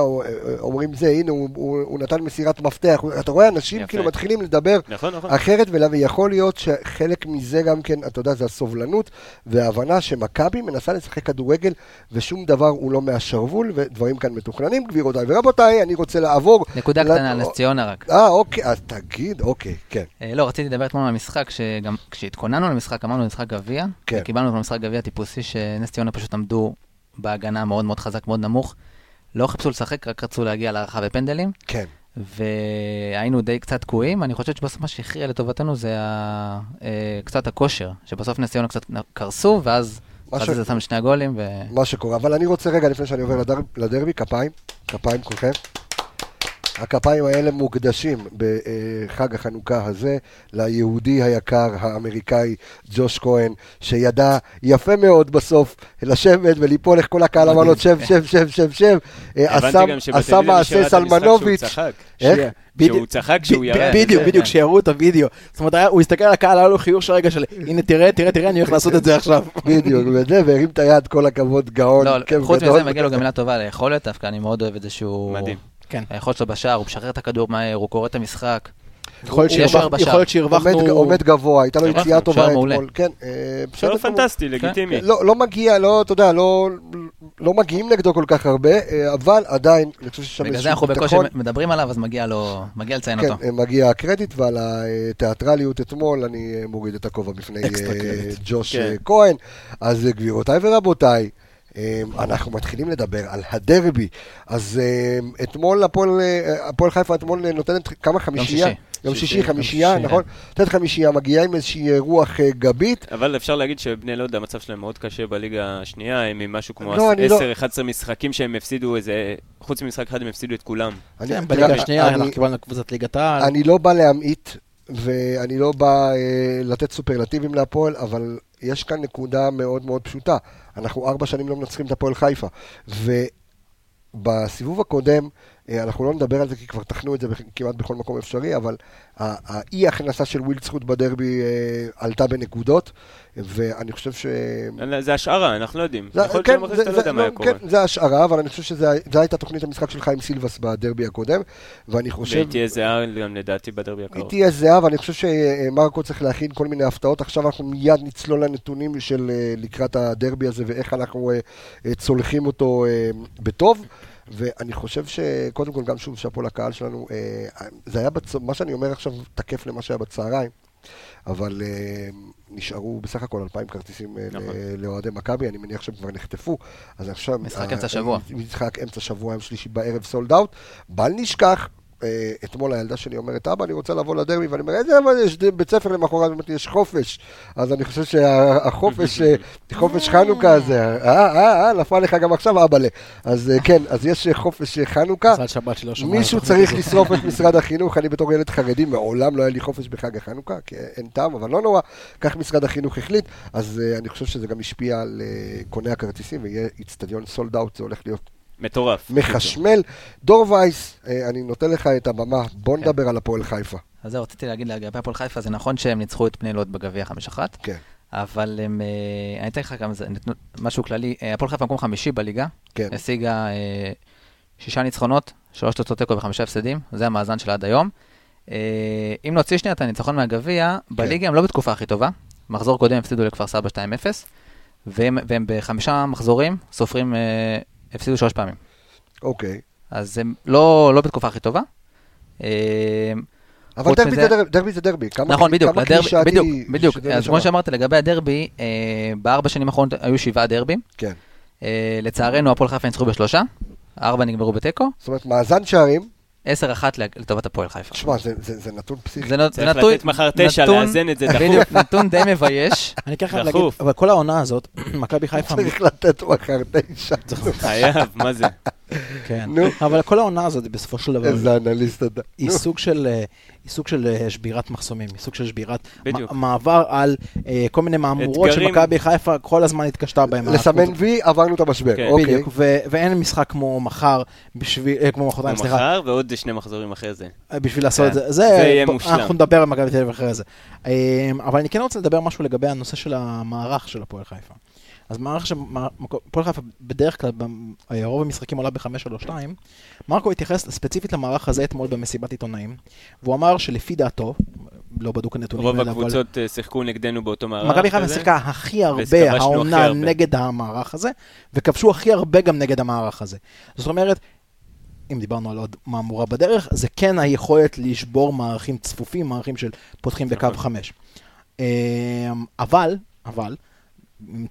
A: אומרים זה, הנה, הוא, הוא, הוא נתן מסירת מפתח, הוא- אתה רואה אנשים
B: יפה.
A: כאילו מתחילים לדבר
B: נכון, נכון.
A: אחרת, ולה- ויכול להיות שחלק מזה גם כן, אתה יודע, זה הסובלנות וההבנה שמכבי מנסה לשחק כדורגל ושום דבר הוא לא מהשרוול ודברים כאן מתוכננים, גבירותיי ורבותיי, אני רוצה לעבור...
D: נקודה
A: לת-
D: קטנה נס ציונה רק.
A: אה, אוקיי, אז תגיד, אוקיי, כן.
D: אה, לא, רציתי לדבר אתמול על המשחק, שגם כשהתכוננו למשחק, אמרנו משחק גביע,
A: כן.
D: וקיבלנו אותו משחק גביע טיפוסי, שנס ציונה פשוט עמדו בהגנה מאוד מאוד חזק, מאוד נמוך. לא חיפשו לשחק, רק רצו להגיע להערכה בפנדלים,
A: כן.
D: והיינו די קצת תקועים. אני חושב שבסוף מה שהכריע לטובתנו זה ה... אה, קצת הכושר, שבסוף נס ציונה קצת קרסו, ואז
A: מה ש-
D: חזיזה שם שני הגולים, ו...
A: מה שקורה. אבל אני רוצה רגע, לפני שאני עובר לדר, לדרבי, כפיים, כפיים כולכם. הכפיים האלה מוקדשים בחג החנוכה הזה ליהודי היקר האמריקאי ג'וש כהן, שידע יפה מאוד בסוף לשבת וליפול איך כל הקהל אמר לו שב, שב, שב, שב, שב. אה, עשה-
B: הבנתי גם
A: עשה
B: שבטלוויזיה
A: מעשה סלמנוביץ'.
B: צחק.
A: איך?
C: שיהיה.
B: שהוא. צחק כשהוא ירד.
C: בדיוק,
B: וזה,
C: בדיוק,
B: כן.
C: שיראו את הוידאו. זאת אומרת, הוא הסתכל על הקהל, היה לו חיוך של רגע של, הנה תראה, תראה, תראה, אני הולך לעשות את זה עכשיו.
A: בדיוק, וזה, והרים את היד, כל הכבוד, גאון.
D: לא, חוץ. מזה מגיע לו גם מילה טובה על היכולת, דווקא אני מאוד אוהב את זה שהוא...
B: מדהים.
C: כן.
D: היכולת שלו בשער, הוא משחרר את הכדור מהר, הוא קורא את המשחק.
C: יכול להיות שהרווחנו...
A: עומד- גבוה, הייתה לו יציאה טובה. אתמול. כן, אה, בסדר
B: שער. פנטסטי, לגיטימי.
A: לא, לא מגיע, לא, אתה יודע, לא, לא מגיעים נגדו כל כך הרבה, אה, אבל עדיין, אני חושב שיש שם
D: בגלל
A: איזשהו
D: זה אנחנו בקושי
A: ביטחון.
D: מדברים עליו, אז מגיע לו, מגיע לציין
A: כן,
D: אותו.
A: אה, מגיע הקרדיט, ועל התיאטרליות אתמול אני מוריד את הכובע בפני. ג'וש
B: כן.
A: כהן. אז גבירותיי ורבותיי, אנחנו מתחילים לדבר על הדרבי. אז אה, אתמול הפועל חיפה אתמול נותנת כמה חמישייה?
D: שישי.
A: יום
B: שישי,
A: חמישייה,
D: חמישי,
A: נכון? נותנת חמישייה, מגיעה עם איזושהי רוח אה, גבית.
B: אבל אפשר להגיד שבני לוד, המצב שלהם מאוד קשה בליגה השנייה, הם עם משהו כמו
A: לא, אני לא-
B: 10-11 משחקים שהם הפסידו איזה... חוץ ממשחק אחד הם הפסידו את כולם.
A: אני-
C: כן, בליגה השנייה
A: אני-
C: אנחנו קיבלנו קבוצת ליגת העל.
A: אני לא בא להמעיט, ואני לא בא אה, לתת סופרלטיבים להפועל, אבל יש כאן נקודה מאוד מאוד פשוטה. אנחנו ארבע שנים לא מנצחים את הפועל חיפה. ובסיבוב הקודם, אנחנו לא נדבר על זה כי כבר טחנו את זה כמעט בכל מקום אפשרי, אבל האי הכנסה של ווילדסחוט בדרבי אה, עלתה בנקודות, ואני חושב ש...
B: זה השערה, אנחנו לא יודעים.
A: זה-
B: יכול להיות
A: כן,
B: שבמחצית
A: זה-
B: אתה לא יודע מה
A: לא,
B: היה קורה.
A: כן, זה השערה, אבל אני חושב שזו הייתה תוכנית המשחק של חיים סילבס בדרבי הקודם, ואני חושב...
B: והיא תהיה זהה גם לדעתי בדרבי
A: היא
B: הקרוב.
A: תהיה זהה, ואני חושב שמרקו צריך להכין כל מיני הפתעות. עכשיו אנחנו מיד נצלול לנתונים של אה, לקראת הדרבי הזה ואיך אנחנו אה, אה, צולחים אותו אה, בטוב. ואני חושב שקודם כל, גם שוב, שאפו לקהל שלנו, אה, זה היה, בצ... מה שאני אומר עכשיו תקף למה שהיה בצהריים, אבל אה, נשארו בסך הכל 2,000 כרטיסים אה,
B: נכון.
A: לאוהדי מכבי, אני מניח שהם כבר נחטפו, אז עכשיו...
D: משחק אמצע שבוע.
A: משחק אמצע שבוע, יום שלישי בערב סולד אאוט. בל נשכח, אתמול הילדה שלי אומרת, אבא, אני רוצה לבוא לדרבי, ואני אומר, איזה, אבל יש בית ספר למחרת, לי, יש חופש. אז אני חושב שהחופש, אה, חופש חנוכה הזה, אה, אה, אה, נפל לך גם עכשיו, אבאלה. אז אה, כן, אז יש אה, חופש אה, חנוכה. מישהו צריך. לשרוף את משרד החינוך, אני בתור ילד חרדי מעולם לא היה לי חופש בחג החנוכה, כי אין טעם, אבל לא נורא, כך משרד החינוך החליט, אז אני חושב שזה גם השפיע על קוני הכרטיסים, ויהיה איצטדיון סולד אאוט, זה הולך להיות
B: מטורף.
A: מחשמל. דור וייס, uh, אני נותן לך את הבמה, בוא נדבר על הפועל חיפה.
D: אז זהו, רציתי להגיד לגבי הפועל חיפה, זה נכון שהם ניצחו את בני לוד בגביע 5-1,
A: כן,
D: אבל הם, אה, אני אתן לך גם משהו כללי, אה, הפועל חיפה מקום חמישי בליגה,
A: כן,
D: השיגה אה, שישה ניצחונות, שלוש תוצאות תיקו וחמישה הפסדים, זה המאזן שלה עד היום. אה, אם נוציא שנייה את הניצחון מהגביע, בליגה הם לא בתקופה הכי טובה. מחזור קודם הפסידו לכפר סבא 2-0, והם והם בחמישה מחזורים סופרים, אה, הפסידו שלוש פעמים.
A: אוקיי.
D: אז הם לא לא בתקופה הכי טובה. אה,
A: אבל דרבי
D: מזה-
A: זה דרבי, דרבי זה דרבי. כמה
D: נכון, בדיוק,
A: כמה
D: לדרבי-
A: קלישאתי
D: בדיוק, בדיוק. אז. כמו שאמרת לגבי הדרבי, אה, בארבע שנים האחרונות היו שבעה דרבים.
A: כן.
D: אה, לצערנו, הפועל חיפה ניצחו בשלושה, ארבע נגמרו בתיקו,
A: זאת אומרת, מאזן שערים,
D: עשר אחת לטובת הפועל חיפה.
A: תשמע, זה- זה זה נתון פסיכי.
D: זה זה
B: צריך
D: נתון-
B: לתת מחר תשע,
D: נתון-
B: לאזן את זה דחוף.
D: בדיוק, נתון די מבייש. (laughs)
C: אני כן חייב להגיד. אבל כל העונה הזאת, (clears throat) מכבי חיפה,
A: צריך לתת מחר תשע.
B: חייב, מה זה?
C: כן,
A: נו.
C: אבל כל העונה הזאת בסופו של דבר,
A: איזה אנליסט אתה.
C: היא. סוג של, אה, היא סוג של אה, שבירת מחסומים, היא סוג של שבירת
B: בדיוק.
C: מעבר על אה, כל מיני מהמורות. שמכבי חיפה כל הזמן התקשתה בהם.
A: לסמן וי, עברנו את המשבר.
B: כן.
A: אוקיי.
C: בדיוק, ו- ואין משחק כמו מחר, בשביל, אה, כמו מחרתיים, סליחה,
B: מחר ועוד שני מחזורים אחרי זה.
C: בשביל לעשות את
B: כן.
C: זה.
B: זה יהיה מושלם.
C: אנחנו נדבר על מכבי תל אביב אחרי זה. אבל אני כן רוצה לדבר משהו לגבי הנושא של המערך של הפועל חיפה. אז מערך של הפועל חיפה בדרך כלל, ב- רוב המשחקים עולה ב-5-3-2. מרקו התייחס ספציפית למערך הזה אתמול במסיבת עיתונאים, והוא אמר שלפי דעתו, לא בדוק הנתונים
B: רוב
C: האלה, אבל-
B: הקבוצות אה, שיחקו נגדנו באותו מערך.
C: מכבי חיפה. שיחקה הכי הרבה העונה. נגד המערך הזה, וכבשו הכי הרבה גם נגד המערך הזה. זאת אומרת, אם דיברנו על עוד מהמורה בדרך, זה כן היכולת לשבור מערכים צפופים, מערכים של פותחים בקו
B: נכון.
C: חמש. אמ, אבל, אבל,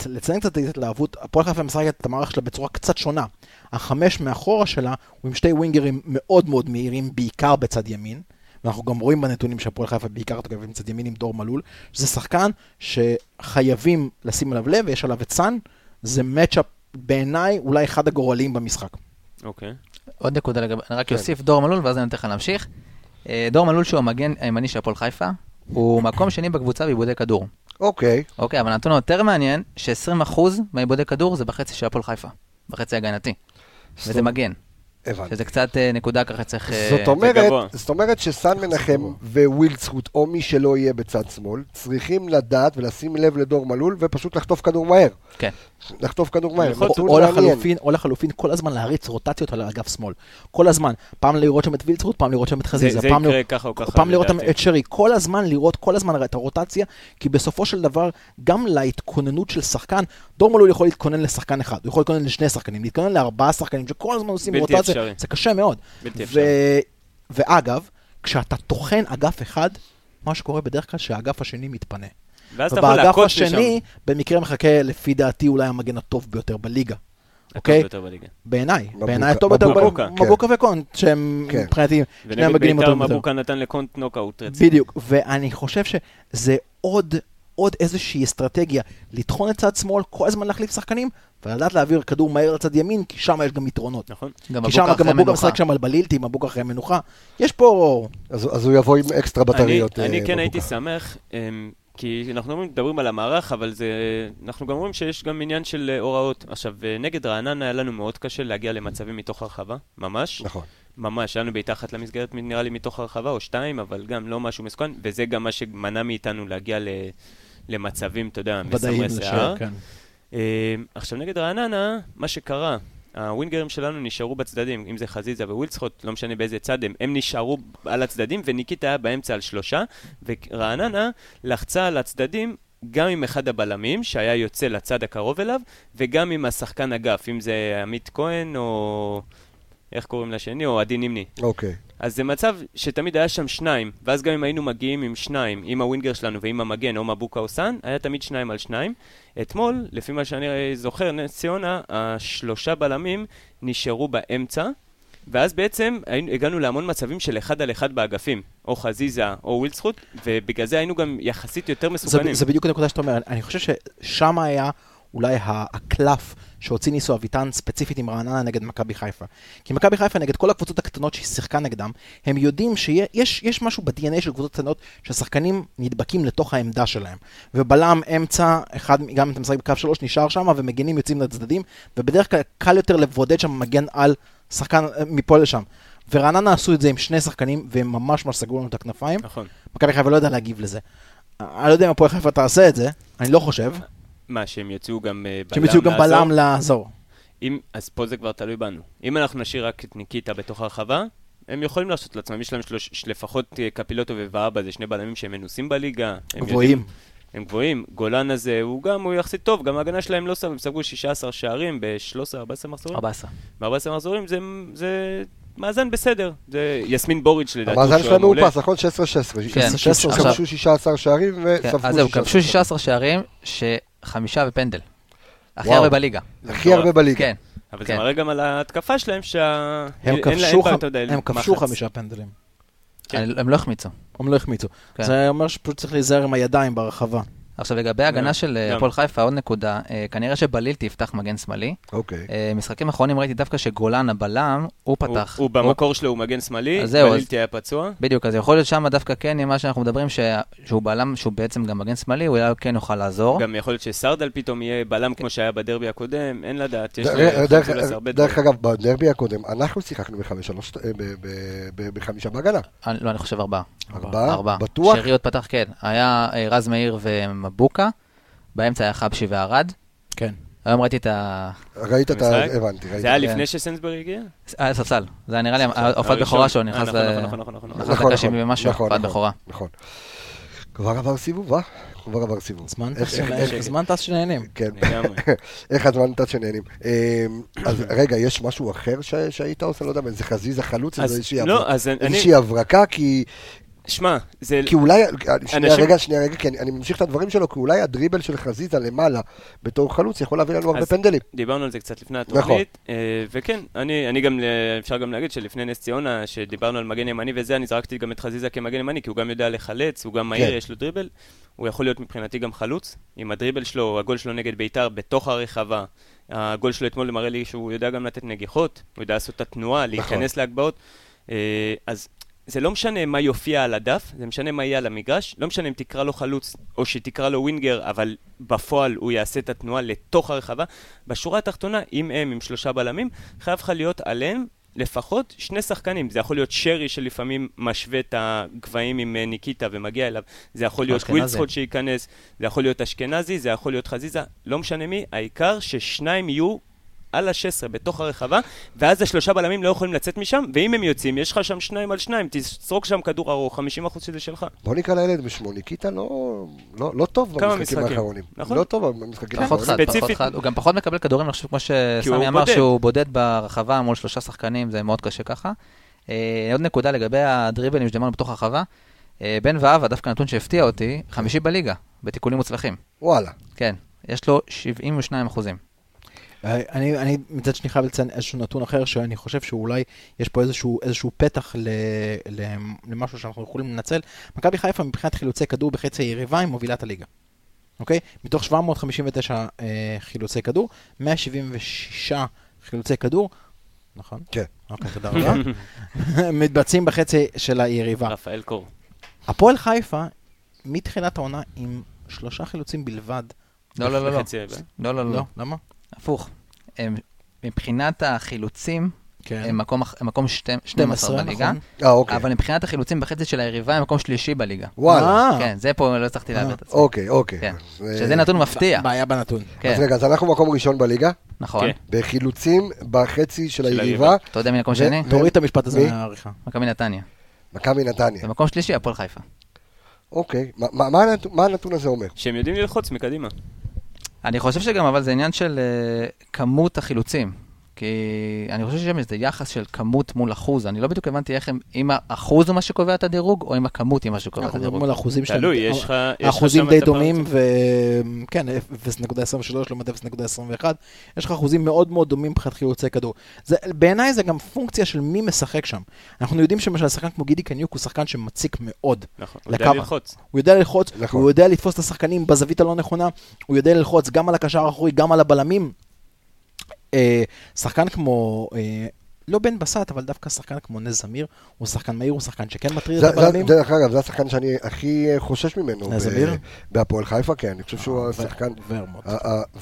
C: לציין קצת את ההתלהבות, הפועל חיפה משחקת את המערך שלה בצורה קצת שונה. החמש מאחורה שלה הוא עם שתי ווינגרים מאוד מאוד מהירים, בעיקר בצד ימין. ואנחנו גם רואים בנתונים שהפועל חיפה בעיקר תוקף עם צד ימין עם דור מלול, שזה שחקן שחייבים לשים אליו לב, ויש עליו את סאן, זה מצ'אפ בעיניי אולי אחד הגורליים במשחק.
B: אוקיי.
D: עוד נקודה לגבי, אני רק
A: כן.
D: אוסיף דור מלול ואז אני נותן לך להמשיך. אה, דור מלול שהוא המגן הימני של הפועל חיפה, הוא מקום שני בקבוצה באיבודי כדור.
A: אוקיי.
D: אוקיי, אבל הנתון היותר מעניין, ש-20% מהאיבודי כדור זה בחצי של הפועל חיפה, בחצי הגנתי, וזה מגן,
A: הבנתי.
D: שזה קצת אה, נקודה ככה צריך... אה,
A: זאת אומרת. זאת אומרת שסאן מנחם ווילדסחוט, או מי שלא יהיה בצד שמאל, צריכים לדעת ולשים לב לדור מלול ופשוט לחטוף כדור מהר.
D: כן.
A: לחטוף כדור מהר.
B: יכול
C: או. לחלופין, או לחלופין, כל הזמן להריץ רוטציות על אגף שמאל. כל הזמן. פעם לראות שם את וילצרוט, פעם לראות שם את חזיזה.
B: זה
C: פעם,
B: יקרה
C: לראות-
B: ככה או ככה,
C: פעם לראות. את שרי. כל הזמן לראות, כל הזמן את הרוטציה, כי בסופו של דבר, גם להתכוננות של שחקן, דור מלול יכול להתכונן לשחקן אחד, הוא יכול להתכונן לשני שחקנים, להתכונן לארבעה שחקנים, שכל הזמן עושים רוטציה,
B: אפשרי.
C: זה קשה מאוד.
B: בלתי
C: ו...
B: אפשרי.
C: ואגב, כשאתה טוחן אגף אחד, מה שקורה בדרך כלל שהאגף השני מתפנה.
B: ואז אתה יכול
C: ובאגף
B: לעקוץ
C: השני,
B: משם.
C: במקרה מחכה, לפי דעתי, אולי המגן הטוב ביותר בליגה. אוקיי?
B: בליגה.
C: בעיניי, בעיניי הטוב ביותר,
A: מבוקה,
C: ב-
A: כן.
C: מבוקה וקונט, שהם
A: כן.
C: מבחינתי שני
B: ונגד
C: המגנים
B: בית"ר
C: הטובים ביותר.
B: מבוקה נתן לקונט נוקאוט רציני.
C: בדיוק, ואני חושב שזה עוד, עוד איזושהי אסטרטגיה, לטחון את צד שמאל, כל הזמן להחליף שחקנים, ולדעת להעביר כדור מהר לצד ימין, כי שם יש גם יתרונות.
B: נכון.
D: גם
C: כי שם גם
D: אחרי
C: מבוקה. משחק שם על בלילטי, מבוקה אחרי מנוחה. יש פה...
A: אז אז הוא יבוא עם אקסטרה בטריות.
B: אני,
A: אה,
B: אני כן
A: בבוקה.
B: הייתי שמח, אמ, כי אנחנו מדברים על המערך, אבל זה, אנחנו גם רואים שיש גם עניין של אה, הוראות. עכשיו, אה, נגד רעננה היה לנו מאוד קשה להגיע למצבים מתוך הרחבה, ממש.
A: נכון.
B: ממש, היה לנו בעיטה אחת למסגרת, נראה לי, מתוך הרחבה, או שתיים, אבל גם לא משהו מסוכן, וזה גם מה שמנע מאיתנו להגיע ל, למצבים, אתה יודע, מסמרי שיער.
C: כן.
B: אה, עכשיו, נגד רעננה, מה שקרה, הווינגרים שלנו נשארו בצדדים, אם זה חזיזה ווילצחוט, לא משנה באיזה צד הם, הם נשארו על הצדדים, וניקיטה היה באמצע על שלושה, ורעננה לחצה על הצדדים גם עם אחד הבלמים, שהיה יוצא לצד הקרוב אליו, וגם עם השחקן אגף, אם זה עמית כהן או... איך קוראים לשני? או עדי נימני.
A: אוקיי.
B: אז זה מצב שתמיד היה שם שניים, ואז גם אם היינו מגיעים עם שניים, עם הווינגר שלנו ועם המגן, או מבוקה או סאן, היה תמיד שניים על שניים. אתמול, לפי מה שאני זוכר, נס ציונה, השלושה בלמים נשארו באמצע, ואז בעצם הגענו להמון מצבים של אחד על אחד באגפים, או חזיזה או ווילצחוט, ובגלל זה היינו גם יחסית יותר
C: זה,
B: מסוכנים.
C: זה בדיוק הנקודה שאתה אומר, אני חושב ששם היה אולי הקלף שהוציא ניסו אביטן ספציפית עם רעננה נגד מכבי חיפה. כי מכבי חיפה נגד כל הקבוצות הקטנות שהיא שיחקה נגדם, הם יודעים שיש יש משהו ב-DNA של קבוצות קטנות שהשחקנים נדבקים לתוך העמדה שלהם. ובלם אמצע, אחד, גם אם אתה משחק בקו שלוש, נשאר שם ומגנים יוצאים לצדדים, ובדרך כלל קל יותר לבודד שם מגן על שחקן אה, מפה לשם. ורעננה עשו את זה עם שני שחקנים, והם ממש ממש סגרו לנו את הכנפיים.
B: נכון.
C: מכבי חיפה לא יודע להגיב לזה. אני לא יודע אם הפועל חיפה תעשה את זה, אני לא חושב.
B: מה, שהם יצאו גם אה, בלם
C: שהם יצאו גם
B: לעזור?
C: בלם לעזור.
B: אם, אז פה זה כבר תלוי בנו. אם אנחנו נשאיר רק את ניקיטה בתוך הרחבה, הם יכולים לעשות לעצמם, יש להם שלוש, של- לפחות אה, קפילוטו ובאבא, זה שני בלמים שהם מנוסים בליגה.
C: גבוהים.
B: יודעים- הם גבוהים. גולן הזה, הוא גם, הוא יחסית טוב, גם ההגנה שלהם לא סבבה, הם ספגו 16 שערים ב-13-14 מחזורים.
D: 14.
B: ב-14 מחזורים זה, זה מאזן בסדר. זה יסמין בוריץ' לדעתי.
A: המאזן שלהם
B: המעולה.
A: מאופס, נכון? 16-16.
D: כן,
C: 16,
A: כבשו
D: עכשיו-
A: 16 שערים
D: כן,
A: וספגו
D: אז זהו,
A: 16.
D: כבשו 16 שערים, שחמישה בפנדל. הכי
A: וואו.
D: הרבה בליגה.
A: הכי הרבה בליגה.
D: כן.
B: אבל זה
D: כן.
B: מראה גם על ההתקפה שלהם, שה...
C: הם כבשו הם כבשו. חמישה פנדלים.
B: כן.
D: הם הם לא החמיצו.
C: הם לא החמיצו.
D: כן.
C: זה אומר שפשוט צריך להיזהר עם הידיים ברחבה.
D: עכשיו לגבי ההגנה של אה. הפועל חיפה, עוד נקודה, אה, כנראה שבליל תפתח מגן שמאלי.
A: אוקיי.
D: אה, משחקים אחרונים ראיתי דווקא שגולן הבלם, הוא
B: הוא-
D: פתח.
B: הוא במקור שלו, הוא מגן שמאלי,
D: אז זהו, אז-
B: בלילטי היה פצוע.
D: בדיוק, אז יכול להיות שם דווקא כן, עם מה שאנחנו מדברים, ש- שהוא בלם, שהוא בעצם גם מגן שמאלי, הוא כן יוכל לעזור.
B: גם יכול להיות שסרדל פתאום יהיה בלם כמו שהיה בדרבי הקודם, אין לדעת. יש
A: דרך-. אגב, בדרבי הקודם, אנחנו שיחקנו בחמש-שלוש, ב- ב- ב- בחמישה בהגנה.
D: לא, אני חושב ארבעה.
A: ארבעה?
D: ארבעה.
A: בטוח?
D: שרי עוד פתח, כן. היה רז מאיר ומבוקה, באמצע היה חבשי וערד.
C: כן.
D: היום ראיתי את ה...
A: ראית את ה... הבנתי, ראיתי.
B: זה היה. לפני שסנסברי הגיע?
D: היה ספסל. זה היה נראה לי ההופעת
B: הראשון.
D: בכורה שלו,
B: אה,
D: נכנס
B: נכון,
D: ל...
B: נכון, נכון, נכון, נכון.
A: נכון, נכון,
D: 70 ומשהו,
A: נכון,
D: הופעת
A: נכון,
D: בכורה.
A: נכון. כבר עבר סיבוב, אה? כבר עבר סיבוב.
C: זמן טס שנהנים.
A: איך-
C: זמן טס שנהנים.
A: כן. (laughs) איך הזמן נתת שנהנים. אה, אז רגע, יש משהו אחר שהיית עושה? לא יודע, איזה חזיזה חלוץ,
B: לא,
A: איזושהי הברקה, כי...
B: שמע, זה...
A: כי אולי, שנייה
B: אנשים-
A: רגע, שנייה רגע, כי אני, אני ממשיך את הדברים שלו, כי אולי הדריבל של חזיזה למעלה בתור חלוץ יכול להביא לנו הרבה פנדלים.
B: דיברנו על זה קצת לפני
A: נכון.
B: התוכנית, אה, וכן, אני, אני גם, אפשר גם להגיד שלפני נס ציונה, שדיברנו על מגן ימני וזה, אני זרקתי גם את חזיזה כמגן ימני, כי הוא גם יודע לחלץ, הוא גם מהיר,
A: כן.
B: יש לו דריבל, הוא יכול להיות מבחינתי גם חלוץ, עם הדריבל שלו, הגול שלו נגד ביתר בתוך הרחבה, הגול שלו אתמול מראה לי שהוא יודע גם לתת נגיחות, הוא יודע לעשות את התנועה,
A: נכון.
B: להיכנס להגבהות, אה, אז זה לא משנה מה יופיע על הדף, זה משנה מה יהיה על המגרש, לא משנה אם תקרא לו חלוץ או שתקרא לו ווינגר, אבל בפועל הוא יעשה את התנועה לתוך הרחבה. בשורה התחתונה, אם הם עם שלושה בלמים, חייב לך להיות עליהם לפחות שני שחקנים. זה יכול להיות שרי שלפעמים משווה את הגבהים עם אה, ניקיטה ומגיע אליו, זה יכול להיות
D: אשכנזי.
B: ווילספוט שייכנס, זה יכול להיות אשכנזי, זה יכול להיות חזיזה, לא משנה מי, העיקר ששניים יהיו על ה-16 בתוך הרחבה, ואז השלושה בלמים לא יכולים לצאת משם, ואם הם יוצאים, יש לך שם שניים על שניים, תסרוק שם כדור ארוך, 50% שזה שלך.
A: בוא נקרא לילד בשמו, ניקיטה לא, לא, לא טוב במשחקים
B: משחקים,
A: האחרונים.
B: נכון?
A: לא טוב במשחקים
D: פחות
A: האחרונים.
D: חד, פחות
B: ספציפית-
D: חד. הוא גם פחות מקבל כדורים, אני חושב, כמו שסמי אמר,
B: בודד.
D: שהוא בודד ברחבה מול שלושה שחקנים, זה מאוד קשה ככה. אה, עוד נקודה לגבי הדריבלים שדיברנו בתוך הרחבה. אה, בן ואהבה, דווקא נתון שהפתיע אותי, חמישי בליגה, בתיקולים מוצלחים.
A: וואלה.
D: כן, יש לו 72 אחוזים.
C: אני, אני מצד שני חייב לציין איזשהו נתון אחר, שאני חושב שאולי יש פה איזשהו, איזשהו פתח ל, ל, למשהו שאנחנו יכולים לנצל. מכבי חיפה מבחינת חילוצי כדור בחצי היריבה היא מובילה את הליגה. אוקיי? מתוך 759 אה, חילוצי כדור, 176 חילוצי כדור, נכון?
A: כן.
C: אוקיי, תודה רבה. (laughs) מתבצעים בחצי של היריבה.
B: רפאל קור.
C: הפועל חיפה, מתחילת העונה עם שלושה חילוצים בלבד.
D: לא, לא, לא, לא. לא, לא,
C: לא,
D: לא.
C: למה?
D: הפוך. הם, מבחינת החילוצים,
C: כן.
D: הם מקום, הם מקום שתי- 12 בליגה,
C: נכון.
A: אה, אוקיי.
D: אבל מבחינת החילוצים בחצי של היריבה, הם מקום שלישי בליגה.
A: וואלה.
C: אה,
D: כן, זה פה לא הצלחתי להעביר את עצמי.
A: אוקיי, אוקיי.
D: כן.
A: אז, אה,
D: שזה נתון מפתיע.
C: בעיה בנתון.
D: כן,
A: אז רגע, אז אנחנו מקום ראשון בליגה,
D: נכון.
B: כן.
A: בחילוצים בחצי של
B: של
A: היריבה,
D: אתה יודע מי מקום
A: ו-
D: שני?
A: ו-
C: תוריד את המשפט הזה
A: מי?
C: מהעריכה.
D: מכבי נתניה.
A: מכבי נתניה.
D: במקום שלישי, הפועל חיפה.
A: אוקיי. מה- מה- מה הנתון- מה הנתון הזה אומר?
B: שהם יודעים ללחוץ מקדימה.
D: אני חושב שגם, אבל זה עניין של אה, כמות החילוצים. כי אני חושב שיש שם איזה יחס של כמות מול אחוז. אני לא בדיוק הבנתי איך הם, אם האחוז הוא מה שקובע את הדירוג, או אם הכמות היא מה שקובע את
C: אנחנו
D: הדירוג.
C: מדברים על אחוזים שלהם.
B: תלוי, יש לך... שם
C: די דומים. וכן, 0.23 לעומת 0.21, יש לך אחוזים מאוד מאוד דומים מבחינת חילוצי כדור. זה- בעיניי זה גם פונקציה של מי משחק שם. אנחנו יודעים שלמשל שחקן כמו גידי קניוק הוא שחקן שמציק מאוד.
B: נכון, הוא יודע. ללחוץ.
C: הוא יודע ללחוץ,
A: נכון.
C: הוא יודע לתפוס את השחקנים בזווית הלא נכונה, הוא יודע ללחוץ גם על הקשר האחורי, גם על הבלמים. אה, שחקן כמו, אה, לא בן בסט, אבל דווקא שחקן כמו נס זמיר, הוא שחקן מהיר, הוא שחקן שכן מטריד
A: זה-
C: את
A: זה-
C: הבלמים.
A: דרך אגב, זה השחקן שאני הכי אה, חושש ממנו.
C: נס זמיר?
A: בהפועל חיפה, כן. אני חושב שהוא השחקן...
C: ורמוט.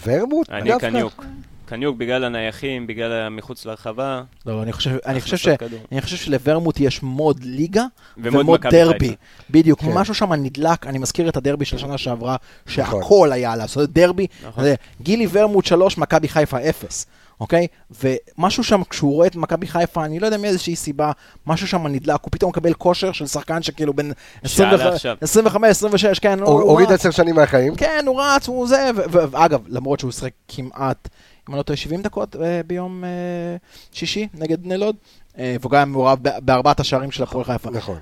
A: ורמוט?
B: אני? קניוק. קניוק בגלל הנייחים, בגלל המחוץ לרחבה.
C: לא, אני חושב, אני חושב, ש. אני חושב שלוורמוט יש מוד ליגה
B: ומוד
C: ומוד דרבי.
B: חיפה.
C: בדיוק,
A: כן.
C: משהו שם נדלק, אני מזכיר את הדרבי של שנה שעברה, שהכל היה לעשות דרבי.
B: נכון.
C: גילי ורמוט 3, מכבי חיפה 0. אוקיי? ומשהו שם, כשהוא רואה את מכבי חיפה, אני לא יודע מאיזושהי סיבה, משהו שם נדלק, הוא פתאום מקבל כושר של שחקן שכאילו בין
B: שעלה עכשיו.
C: 25-26, כן, הוא- הוא
A: הוריד
C: רץ.
A: עשר שנים מהחיים.
C: כן, הוא רץ, הוא זה, ואגב, למרות שהוא שיחק כמעט, אם אני לא טועה, 70 דקות אה, ביום אה, שישי נגד בני לוד, אה, והוא גם מעורב בארבעת השערים של הפועל חיפה.
A: נכון.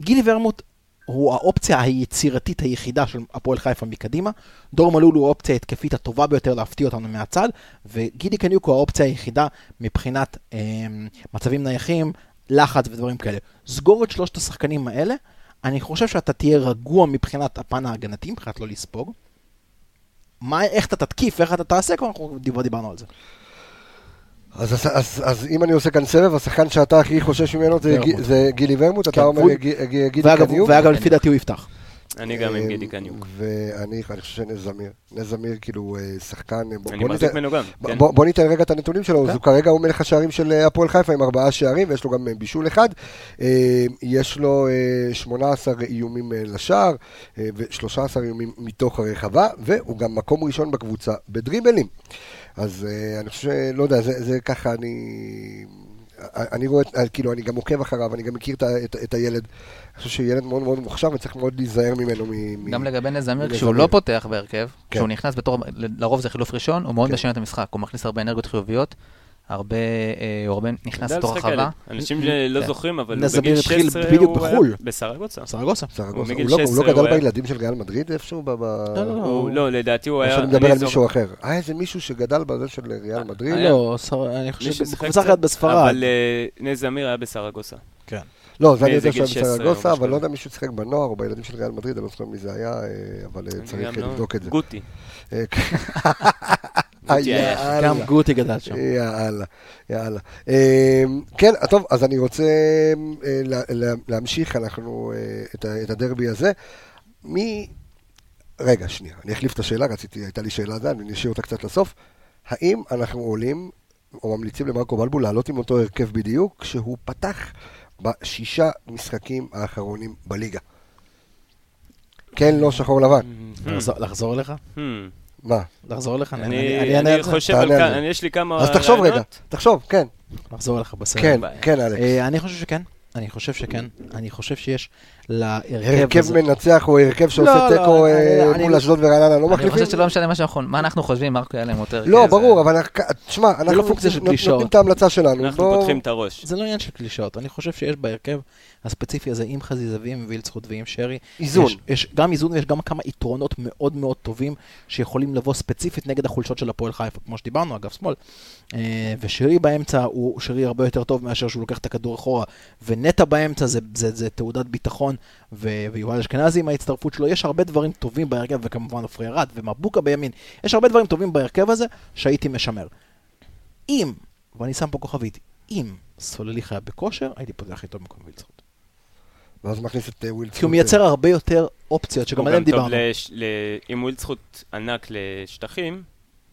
C: גילי ורמוט הוא האופציה היצירתית היחידה של הפועל חיפה מקדימה, דור מלול הוא האופציה ההתקפית הטובה ביותר להפתיע אותנו מהצד, וגידי קניוק הוא האופציה היחידה מבחינת אה, מצבים נייחים, לחץ ודברים כאלה. סגור את שלושת השחקנים האלה, אני חושב שאתה תהיה רגוע מבחינת הפן ההגנתי, מבחינת לא לספוג. מה, איך אתה תתקיף, איך אתה תעשה, כבר אנחנו דיבר, דיברנו על זה.
A: אז, אז, אז, אז אם אני עושה כאן סבב, השחקן שאתה הכי חושש ממנו זה. גי- זה גילי ורמוט, אתה
C: כן,
A: אומר
C: והוא-
A: גי- גי- גידי
C: ואגב,
A: קניוק.
C: ואגב, לפי דעתי הוא יפתח.
B: אני גם עם גידי קניוק.
A: ואני אני חושב שנס זמיר. נס זמיר כאילו אה, שחקן... בוא-
B: אני מחזיק ממנו גם, כן.
A: בוא, ניתן רגע את הנתונים שלו,
C: כן.
A: אז הוא כרגע הוא מלך השערים של אה, הפועל חיפה עם ארבעה שערים, ויש לו גם אה, בישול אחד. אה, יש לו אה, 18 איומים אה, לשער, אה, ו-13 איומים מתוך הרחבה, והוא גם מקום ראשון בקבוצה בדריבלים. אז אה, אני חושב, לא יודע, זה, זה ככה, אני... אני רואה, אה, כאילו, אני גם עוקב אחריו, אני גם מכיר את, את, את הילד. אני חושב שילד מאוד מאוד מוכשר וצריך מאוד להיזהר ממנו. מ, מ-
D: גם לגבי נס זמיר,
A: נס
D: כשהוא. לא פותח בהרכב,
A: כן.
D: כשהוא נכנס בתור, לרוב זה חילוף ראשון, הוא מאוד
A: כן.
D: משנה את המשחק, הוא מכניס הרבה אנרגיות חיוביות, הרבה, אה, הוא הרבה נכנס
B: לשחק
D: הרחבה.
B: אנשים לא
D: כן.
B: זוכרים, אבל בגיל
C: זמיר התחיל
B: 16
C: בדיוק
B: הוא היה
C: בחו"ל.
B: בסרגוסה.
C: סרגוסה.
B: הוא
A: לא, הוא
B: 16
A: לא גדל בילדים של ריאל מדריד איפשהו?
C: לא, לא, לא.
B: לא, לדעתי הוא היה...
A: שאני מדבר
B: אני
A: על מישהו אחר. היה איזה מישהו שגדל בזה של ריאל מדריד?
C: לא, אני חושב
B: קצת,
C: אחרת בספרד.
B: אבל אה, נס זמיר היה בסרגוסה.
C: כן.
A: לא, זה אני
B: באיזה
A: יודע שהיה
B: 16 או
A: בסרגוסה, אבל לא. יודע מישהו שיחק בנוער או בילדים של ריאל מדריד, אני לא זוכר מי זה היה, אה, אבל
B: אני
A: צריך לבדוק את זה.
B: גוטי. (laughs)
A: אה.
C: גם גוטי גדל שם.
A: יאללה, יאללה. אה, כן, טוב, אז אני רוצה אה, לה- לה- להמשיך, אנחנו, את הדרבי הזה. מי... רגע, שנייה, אני אחליף את השאלה, רציתי, הייתה לי שאלה זו, אני אשאיר אותה קצת לסוף. האם אנחנו עולים, או ממליצים למרקו בלבו לעלות עם אותו הרכב בדיוק, כשהוא פתח בשישה משחקים האחרונים בליגה? כן, לא, שחור לבן.
C: לחזור- לחזור אליך?
A: מה?
C: לחזור אליך? אני-.
B: חושב על
A: תענה על
B: כ...
A: זה.
B: אני- יש לי כמה
A: אז תחשוב רגע,
B: רעיונות.
A: תחשוב, כן.
C: לחזור אליך בסדר.
A: כן. כן, אלכס.
C: אה, אני חושב שכן. אני חושב שכן. אני חושב שיש להרכב
A: הרכב
C: הזה...
A: מנצח או הרכב שעושה
C: לא, לא,
A: תיקו אה,
C: אני-
A: מול
C: אני-
A: אשדוד ורעננה, לא
D: אני
A: מחליפים?
D: חושב שלא משנה מה שאנחנו, מה אנחנו חושבים, מרקו היה להם יותר...
A: לא,
D: כזה.
A: ברור, אבל אנחנו- תשמע, אנחנו
C: לא.
A: נותנים את ההמלצה שלנו.
B: אנחנו פותחים את הראש.
C: זה לא עניין של קלישאות, אני חושב שיש בהרכב הספציפי הזה עם חזיזה ועם וילצחוט ועם שרי.
A: איזון.
C: יש, יש גם איזון ויש גם כמה יתרונות מאוד מאוד טובים שיכולים לבוא ספציפית נגד החולשות של הפועל חיפה, כמו שדיברנו, אגב שמאל. אה, ושרי באמצע הוא שרי הרבה יותר טוב מאשר שהוא לוקח את הכדור אחורה, ונטע באמצע זה, זה, זה תעודת ביטחון, ו- ויובל אשכנזי עם ההצטרפות שלו, יש הרבה דברים טובים בהרכב, וכמובן עופרי ארד ומבוקה בימין, יש הרבה דברים טובים בהרכב הזה שהייתי משמר. אם, ואני שם פה כוכבית, אם סלליך היה בכושר, הייתי פותח איתו במקום ווילדסחוט.
A: ואז מכניס את אה, וויל
C: כי הוא מייצר הרבה יותר אופציות, שגם
B: הוא
C: עליהן
B: גם טוב
C: דיברנו.
B: לש- ל- עם ווילדסחוט ענק לשטחים,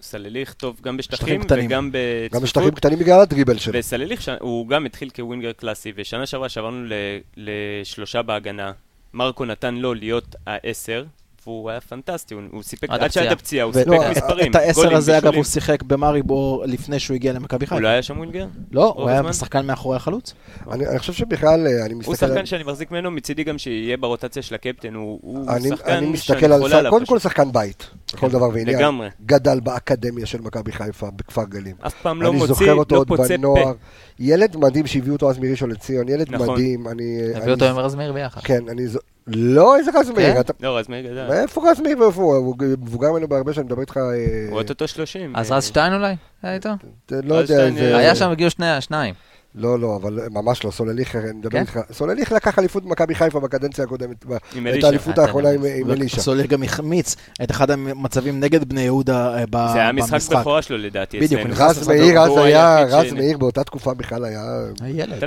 B: סלליך טוב גם
C: שטחים
B: בשטחים. וגם
A: גם בשטחים
B: בצפיפות.
A: קטנים בגלל הדריבל שלו.
B: וסלליך, הוא גם התחיל כ winger קלאסי, ושנה שעברה שעברנו ל- לשלושה בהגנה, מרקו נתן לו להיות העשר, והוא היה פנטסטי, הוא- הוא סיפק,
D: עד
B: עד שהייתה
D: הפציעה.
B: פציעה, הוא סיפק מספרים,
C: את העשר הזה, אגב. הוא שיחק במאריבור לפני שהוא הגיע למכבי
B: הוא
C: חיפה.
B: לא היה שם ווינגר?
C: לא, הוא היה? שחקן מאחורי החלוץ.
A: אני אני חושב שבכלל, אה, אני
B: הוא
A: מסתכל על...
B: שחקן שאני מחזיק ממנו, מצידי גם שיהיה ברוטציה של הקפטן, הוא הוא
A: אני,
B: שחקן
A: אני
B: שאני
A: מסתכל על,
B: חולה עליו
A: קודם. כל שחקן בית, לכל דבר ועניין.
B: לגמרי.
A: גדל באקדמיה של מכבי חיפה בכפר גלים.
B: אף פעם לא
A: אני
B: מוציא,
A: זוכר אותו
B: לא פוצה. פה.
A: ילד מדהים שהביאו אותו אז מראשון לציון, ילד
B: נכון.
A: מדהים. אני...
D: הביא
A: אני-
D: אותו עם רז מאיר ביחד.
A: כן, אני... ז- לא, איזה רז מאיר.
D: כן?
A: אתה-
B: לא, אז מי גדל?
A: מאיפה רז מאיר ואיפה הוא? הוא מבוגר ממנו בהרבה שאני מדבר איתך... אה,
B: הוא אוטוטו 30.
D: אז רז שטיין אולי? היה איתו?
A: לא
B: רז
A: יודע
D: היה שם, הגיעו שני- שניים.
A: לא, לא, אבל ממש לא, סולליך, אני מדבר
D: כן?
A: איתך. סולליך לקח אליפות במכבי חיפה בקדנציה הקודמת.
B: עם
A: את
B: אלישע.
A: האליפות
D: אה,
A: האחרונה עם אלישע.
C: סולל גם החמיץ את אחד המצבים נגד בני יהודה אה, ב-
B: זה היה משחק
C: במשחק.
B: בכורה שלו לדעתי
C: בדיוק,
B: אצלנו.
A: רז מאיר אז היה, רז מאיר באותה תקופה בכלל היה.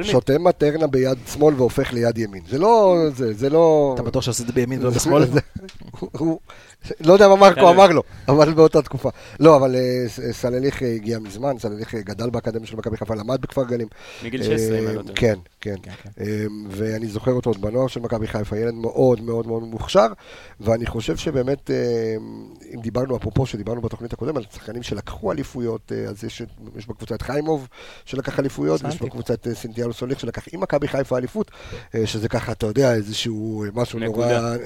A: שותה מטרנה ביד שמאל והופך ליד ימין. זה לא, זה, זה לא...
C: אתה בטוח שעשית בימין ולא בשמאל?
A: לא יודע מה מרקו. אמר לו, אבל באותה תקופה. לא, אבל אה, ס- סלליך אה, הגיע מזמן, סלליך אה, גדל באקדמיה של מכבי חיפה, למד בכפר גלים.
B: מגיל 16, אם אני לא טועה.
A: כן, כן.
C: כן, כן.
A: אמ, ואני זוכר אותו עוד בנוער של מכבי חיפה, ילד מאוד מאוד מאוד מוכשר, ואני חושב שבאמת, אמ, אם דיברנו, אפרופו שדיברנו בתוכנית הקודמת, על שחקנים שלקחו אליפויות, אה, אז יש, את- יש בקבוצה את חיימוב שלקח אליפויות, ויש. בקבוצה את אה, סינטיאלו סוליך שלקח עם מכבי חיפה אליפות, אה, שזה ככה, אתה יודע, איזשהו אה, משהו נורא,
B: נקודה.
A: אה,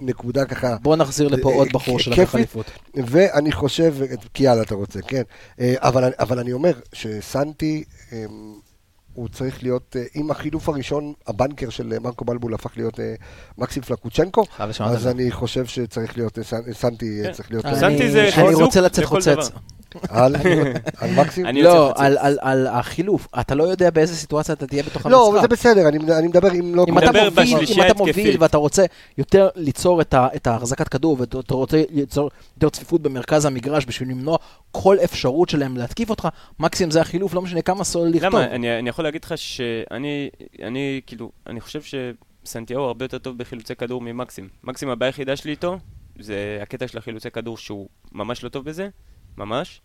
A: נקודה ככה.
C: בוא נחזיר לפה עוד
A: אה,
C: בחור שלקח. אליפות.
A: ואני חושב, כי יאללה אתה רוצה, כן. אה, אבל, אבל אני אומר שסנטי, אה, הוא צריך להיות, אה, עם החילוף הראשון, הבנקר של אה, מרקו בלבול הפך להיות אה, מקסים פלקוצ'נקו, אז. אני חושב שצריך להיות, אה, סנ- סנטי אה,
B: כן.
A: צריך להיות...
B: סנטי זה
C: אני רוצה לצאת חוצץ.
A: על?
B: אני
C: לא, על- החילוף. אתה לא יודע באיזה סיטואציה אתה תהיה בתוך
A: לא,
C: המשחק.
A: זה בסדר, אני אני מדבר אם לא...
C: אם אתה מוביל, אם
B: בשלישייה
C: אתה מוביל
B: התקפית.
C: ואתה רוצה יותר ליצור את ההחזקת כדור ואתה רוצה ליצור יותר צפיפות במרכז המגרש בשביל למנוע כל אפשרות שלהם להתקיף אותך, מקסימום זה החילוף, לא משנה כמה סול לכתוב.
B: למה? אני, אני יכול להגיד לך שאני, אני, כאילו, אני חושב שסנטיאו הרבה יותר טוב בחילוצי כדור ממקסים. מקסים, הבעיה היחידה שלי איתו, זה הקטע של החילוצי כדור שהוא ממש לא טוב בזה, ממש.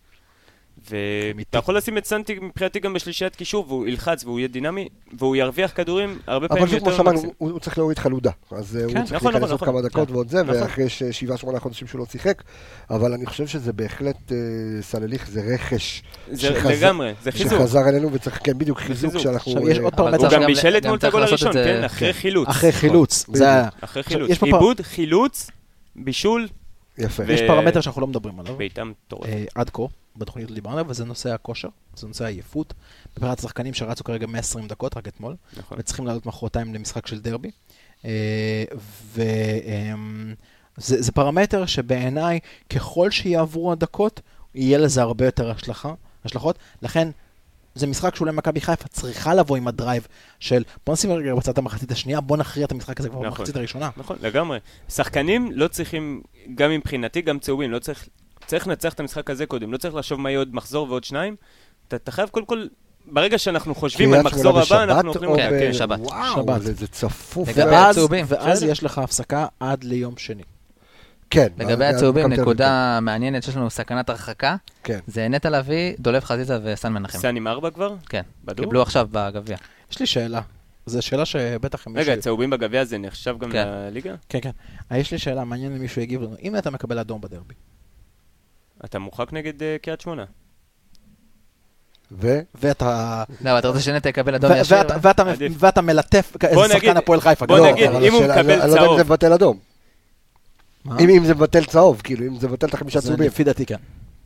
B: ואתה יכול לשים את סנטי מבחינתי גם בשלישיית קישור, והוא ילחץ והוא יהיה דינמי, והוא ירוויח כדורים הרבה פעמים
A: אבל שוב, כמו
B: יותר
A: שאמרנו. הוא הוא צריך להוריד חלודה. אז אה, הוא
C: כן,
A: צריך
B: נכון,
A: להיכנס
B: נכון,
A: עוד כמה
B: נכון.
A: דקות
B: כן.
A: ועוד זה,
B: נכון.
A: ואחרי שבעה, שמונה חודשים שהוא לא שיחק. אבל אני חושב שזה בהחלט, אה, סלליך זה רכש.
B: זה
A: שחזר-
B: לגמרי, זה חיזוק.
A: שחזר אלינו וצריך, כן, בדיוק חיזוק
B: חיזוק.
A: שאנחנו...
C: עכשיו, יש
A: אה,
C: עוד פרמטר
B: הוא גם בישל אתמול את הגול הראשון, כן, אחרי
A: כן.
B: חילוץ.
C: אחרי חילוץ.
B: אחרי חילוץ. איבוד, חילוץ, בישול,
A: יפה.
B: ו-
C: יש פרמטר שאנחנו לא מדברים עליו.
B: בעיטה מטורפת.
C: אה, עד כה, בתוכנית לא דיברנו עליו, וזה נושא הכושר, זה נושא העייפות. מבחינת השחקנים שרצו כרגע 120 דקות, רק אתמול,
B: נכון.
C: וצריכים לעלות מחרתיים למשחק של דרבי. וזה פרמטר שבעיניי, ככל שיעברו הדקות, יהיה לזה הרבה יותר השלכה, השלכות. לכן, זה משחק שאולי מכבי חיפה צריכה לבוא עם ה drive של בוא נשים רגע בצד המחצית השנייה, בוא נכריע את המשחק הזה כבר
B: נכון.
C: במחצית הראשונה.
B: נכון, לגמרי. שחקנים לא צריכים, גם מבחינתי, גם צהובים, לא צריך, צריך לנצח את המשחק הזה קודם, לא צריך לחשוב מה יהיה עוד מחזור ועוד שניים. אתה, אתה חייב קודם כל, ברגע שאנחנו חושבים על מחזור הבא, אנחנו אוכלים.
A: ב-
B: כן.
D: שבת.
A: וואו,
C: שבת.
A: זה- זה צפוף.
D: לגבי
C: ואז, ואז. יש לך הפסקה עד ליום שני.
A: כן.
D: לגבי הצהובים, נקודה מעניינת שיש לנו סכנת הרחקה,
A: כן.
D: זה נטע לביא, דולב חזיזה וסן מנחם.
B: סן עם ארבע כבר?
D: כן,
B: בדוק?
D: קיבלו עכשיו בגביע.
C: יש לי שאלה. זו שאלה שבטח אם
B: רגע,
C: מישהו...
B: צהובים בגביע זה נחשב גם
D: כן.
B: לליגה?
C: כן, כן. אה, יש לי שאלה, מעניין אם מישהו יגיב לנו. אם אתה מקבל אדום בדרבי,
B: אתה מורחק נגד אה, קריית שמונה.
A: ו...
C: ואתה...
D: לא, אתה רוצה שנטע יקבל אדום
C: ו-
D: ישיר?
C: ואתה- מלטף
B: בוא
C: איזה
B: נגיד-
C: שחקן הפועל חיפה.
B: בוא. נגיד, אם הוא מקבל
A: אני לא יודע אם
B: צהוב-
A: זה מבטל אדום.
C: מה?
A: אם אם זה מבטל צהוב, כאילו, אם זה מבטל את החמישה צהובים.
C: לפי דעתי כן.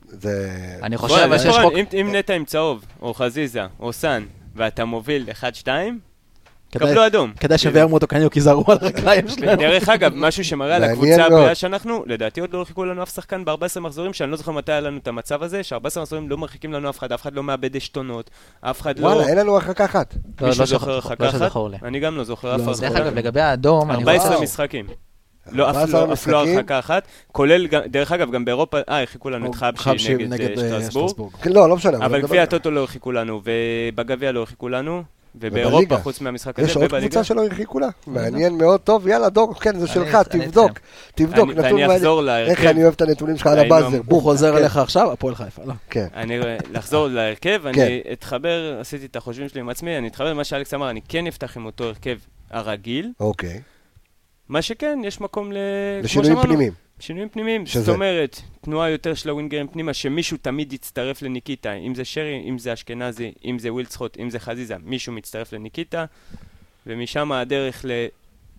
A: זה...
D: אני חושב שיש חוק...
B: אם- אם נטע עם צהוב, או חזיזה, או סן, ואתה מוביל 1-2,
C: כדאי-
B: קבלו אדום.
C: כדאי שוורמוט או קניוק ייזהרו על הרגליים שלהם.
B: דרך אגב, משהו שמראה על הקבוצה. הבריאה שאנחנו, לדעתי עוד לא הרחיקו לנו אף שחקן ב-14 מחזורים, שאני לא זוכר מתי היה לנו את המצב הזה, ש-14 מחזורים לא מרחיקים לנו אף אחד, אף אחד לא מאבד עשתונות, אף אחד לא...
A: וואלה, אין לנו הרחקה אחת.
D: לא,
B: מישהו
D: לא
B: זוכר
D: זוכר,
B: הרחקה
D: לא
B: אחת?
D: שזכור לי.
B: אני גם לא זוכר אף. הרחקה.
D: דרך אגב, לגבי האדום, אני
B: 14
A: וואו.
B: משחקים. לא, אף
A: 14
B: לא, אף לא. הרחקה אחת, כולל, דרך אגב, גם באירופה, אה, הרחיקו לנו את
C: חבשי
B: נגד אה, שטרסבורג,
A: כן, לא, לא משנה.
B: אבל גביע הטוטו לא הרחיקו לנו, ובגביע לא הרחיקו לנו,
A: ובליגה.
B: ובאירופה, חוץ מהמשחק הזה,
A: יש עוד
B: ובליגה.
A: קבוצה שלא הרחיקו לה? מעניין מאוד. טוב, יאללה, דור, כן, זה שלך, תבדוק. תבדוק,
B: ואני. אחזור להרכב.
A: איך אני אוהב את הנתונים שלך על הבאזר.
C: הוא. חוזר
A: כן,
C: אליך עכשיו, הפועל חיפה. לא.
A: כן.
B: אני לחזור להרכב,
A: כן.
B: אני אתחבר, עשיתי את החושבים שלי עם עצמי, אני אתחבר למה שאלכס אמר, אני כן אפתח עם אותו הרכב הרגיל,
A: אוקיי.
B: מה שכן, יש מקום ל...
A: לשינויים פנימיים.
B: שינויים פנימיים,
A: שזה?
B: זאת אומרת, תנועה יותר של הווינגרים פנימה, שמישהו תמיד יצטרף לניקיטה, אם זה שרי, אם זה אשכנזי, אם זה ווילצחוט, אם זה חזיזה, מישהו מצטרף לניקיטה, ומשם הדרך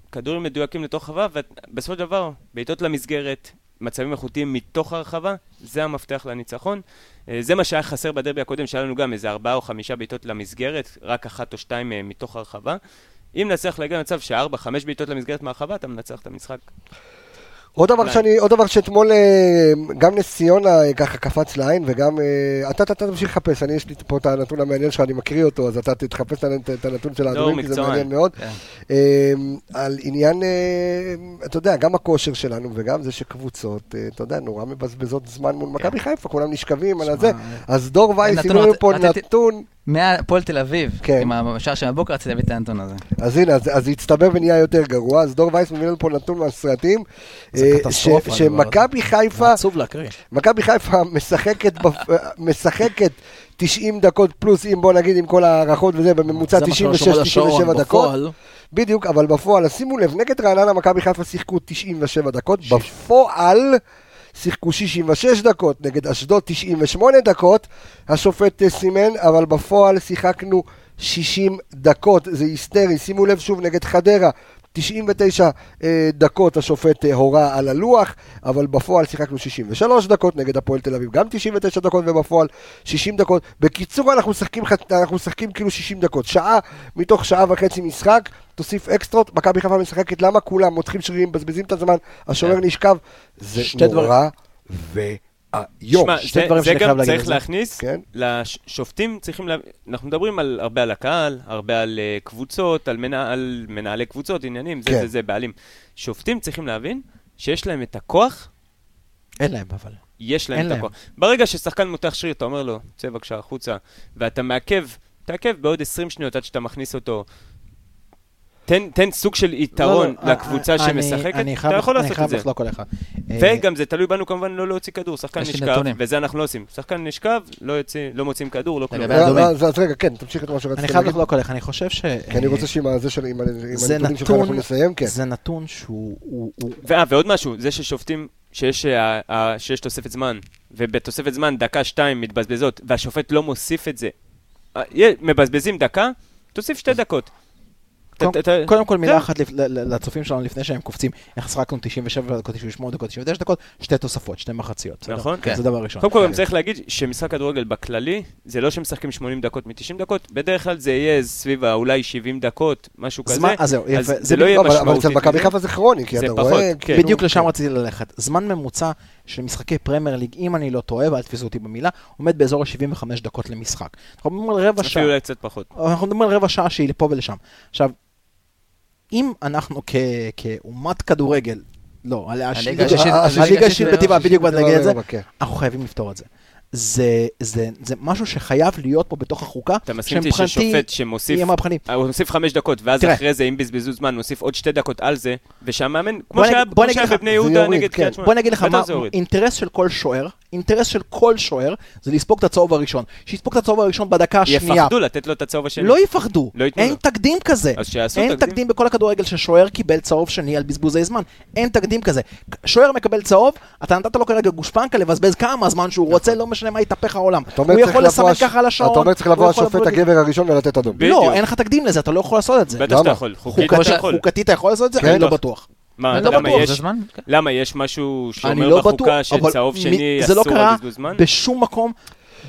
B: לכדורים מדויקים לתוך הרחבה, ובסופו של דבר, בעיטות למסגרת, מצבים איכותיים מתוך הרחבה, זה המפתח לניצחון. אה, זה מה שהיה חסר בדרבי הקודם, שהיה לנו גם איזה ארבעה או חמישה בעיטות למסגרת, רק אחת או שתיים מהם מתוך הרחבה. אם נצליח להגיע למצב שארבע, חמש בעיטות למסגרת מהרחבה, אתה מנצח את המשחק.
A: עוד דבר. שאני, עוד דבר שאתמול אה, גם נס ציונה אה, ככה קפץ לעין וגם, אה, אתה אתה תמשיך לחפש, אני יש לי פה את הנתון המעניין שלך, אני מקריא אותו, אז אתה תחפש את הנ- את הנתון של האדומים, כי זה. מעניין מאוד.
D: כן.
A: אה, על עניין, אתה יודע, גם הכושר שלנו וגם זה שקבוצות, אתה יודע, נורא מבזבזות זמן מול מכבי חיפה, כולם נשכבים על הזה. אז דור וייס,
D: נתון,
A: הביאו לנו פה נתון,
D: מהפועל תל אביב,
A: כן.
D: עם השער של הבוקר, רציתי להביא את הנתון הזה.
A: אז הנה, אז אז זה הצטבר ונהיה יותר גרוע, אז דור וייס מביא לנו פה נתון מהסרטים.
C: זה
A: שמכבי חיפה,
C: עצוב להקריא.
A: מכבי חיפה משחקת, משחקת 90 דקות פלוס, אם בוא נגיד עם כל ההערכות וזה, בממוצע
C: זה מה שרשום על
A: 96-97
C: השעון,
A: דקות.
C: בפועל,
A: בדיוק, אבל בפועל, שימו לב, נגד רעננה מכבי חיפה שיחקו 97 דקות, בפועל שיחקו 66 דקות, נגד אשדוד 98 דקות, השופט אה, סימן, אבל בפועל שיחקנו 60 דקות, זה היסטרי, שימו לב שוב, נגד חדרה. 99 אה, דקות השופט אה, הורה על הלוח, אבל בפועל שיחקנו 63 דקות, נגד הפועל תל אביב גם 99 דקות ובפועל 60 דקות. בקיצור, אנחנו משחקים, אנחנו משחקים כאילו 60 דקות. שעה מתוך שעה וחצי משחק, תוסיף אקסטרות, מכבי חיפה משחקת, למה כולם מותחים שרירים, מבזבזים את הזמן, השומר נשכב, זה נורא ואיום.
B: שמע,
C: שתי
B: זה-
C: דברים
B: זה
C: שאני חייב
B: גם
C: להגיד על
B: צריך
C: זה.
B: להכניס,
A: כן.
B: לשופטים צריכים, לה- אנחנו מדברים על- הרבה על הקהל, הרבה על אה, קבוצות, על מנ- על מנהלי קבוצות, עניינים, זה
A: כן.
B: זה זה, בעלים. שופטים צריכים להבין שיש להם את הכוח,
C: אין להם אבל.
B: יש להם את
C: להם.
B: הכוח. ברגע ששחקן מותח שריר, אתה אומר לו, צא בבקשה החוצה, ואתה מעכב, תעכב בעוד 20 שניות עד שאתה מכניס אותו. תן, תן סוג של יתרון
C: לא, לא,
B: לקבוצה
C: אני-
B: שמשחקת,
C: אני
B: אתה
C: חייב-
B: יכול לעשות
C: אני
B: את
C: חייב
B: זה.
C: לחלוק עליך. אה,
B: וגם זה תלוי בנו כמובן לא להוציא כדור, שחקן נשכב. וזה אנחנו לא עושים. שחקן נשכב, לא, יוצא, לא מוצאים כדור, לא כלום.
A: אה,
D: אדומים.
A: אז אז רגע, כן, תמשיך את מה
C: אני
A: שרציתי
C: חייב
A: להגיד.
C: לחלוק עליך, אני חושב ש...
A: כי אני רוצה שעם הזה של- עם הנתונים שלך אנחנו
C: נתון,
A: נסיים, כן.
C: זה נתון שהוא... הוא- הוא-
B: ואה, ועוד משהו, זה ששופטים, שיש, אה, אה, שיש תוספת זמן, ובתוספת זמן דקה שתיים מתבזבזות, והשופט לא מוסיף את זה. אה, מבזבזים דקה, תוסיף שתי דקות.
C: קודם- כל מילה
B: זהו.
C: אחת לצופים שלנו לפני שהם קופצים, איך שחקנו 97 דקות, 98 דקות, 99 דקות, שתי תוספות, שתי מחציות.
B: נכון.
C: זה דבר ראשון.
B: קודם כל גם צריך להגיד שמשחק כדורגל בכללי, זה לא שמשחקים 80 דקות מ-90 דקות, בדרך כלל זה יהיה סביב אולי 70 דקות, משהו כזה.
C: אז זה
B: לא יהיה
A: אבל- אבל
B: משמעותי.
A: אצל מכבי. חיפה זה כרוני, כי
B: זה
A: אתה רואה...
B: כן.
C: בדיוק לשם
A: כן.
C: רציתי ללכת. זמן ממוצע של משחקי פרמייר ליג, אם אני לא טועה, ואל תתפסו אותי במילה, עומד באזור ה-75 דקות למשחק. אנחנו מדברים על רבע שעה.
B: אפילו אולי קצת פחות.
C: אנחנו מדברים על רבע שעה שהיא לפה ולשם. עכשיו, אם אנחנו כ- כאומת כדורגל, לא,
D: הליגה
C: ליגה-
D: השישית-
C: בטבעה, בדיוק באתי להגיד את זה. אנחנו חייבים לפתור את זה. זה, זה, זה משהו שחייב להיות פה בתוך החוקה,
B: אתה מסכים איתי ששופט שמוסיף,
C: יהיה מהפכני.
B: אה, הוא מוסיף חמש דקות, ואז
C: תראה.
B: אחרי זה, אם בזבזו זמן, מוסיף עוד שתי דקות על זה, ושהמאמן, כמו
C: בוא
B: שהיה
C: נגיד- בוא נגיד
B: בבני יהודה נגד
A: כן.
B: קריית שמונה.
C: בוא נגיד לך מה. אינטרס של כל שוער, אינטרס של כל שוער, זה לספוג את הצהוב הראשון. שיספוג את הצהוב הראשון בדקה השנייה.
B: יפחדו לתת לו את הצהוב השני.
C: לא יפחדו,
B: לא ייתנו
C: אין
B: לו.
C: תקדים כזה.
B: אז שיעשו
C: אין
B: תקדים.
C: תקדים בכל הכדורגל ששוער קיבל צהוב שני על בזבוזי זמן. אין תקדים כזה. שוער מקבל צהוב, אתה נתת לו כרגע גושפנקה לבזבז כמה זמן שהוא רוצה, לא משנה מה יתהפך העולם. הוא
A: צריך
C: יכול לסמן
A: הש-
C: ככה על השעון.
A: אתה אומר צריך לבוא השופט הגבר הראשון ולתת אדום.
C: לא, אין לך תקדים לזה, אתה לא יכול לעשות את זה.
B: בטח שאתה? יכול. חוקית
C: חוקתית-
B: אתה יכול.
C: לעשות את זה?
A: כן.
C: אני לא בטוח.
B: מה,
D: לא
B: למה
D: בטוח,
B: יש-
D: זה זמן?
B: למה יש משהו שאומר
C: לא בטוח,
B: בחוקה של
C: אבל
B: צהוב שני
C: זה לא
B: אסור
C: קרה
B: על בזבוז זמן?
C: בשום מקום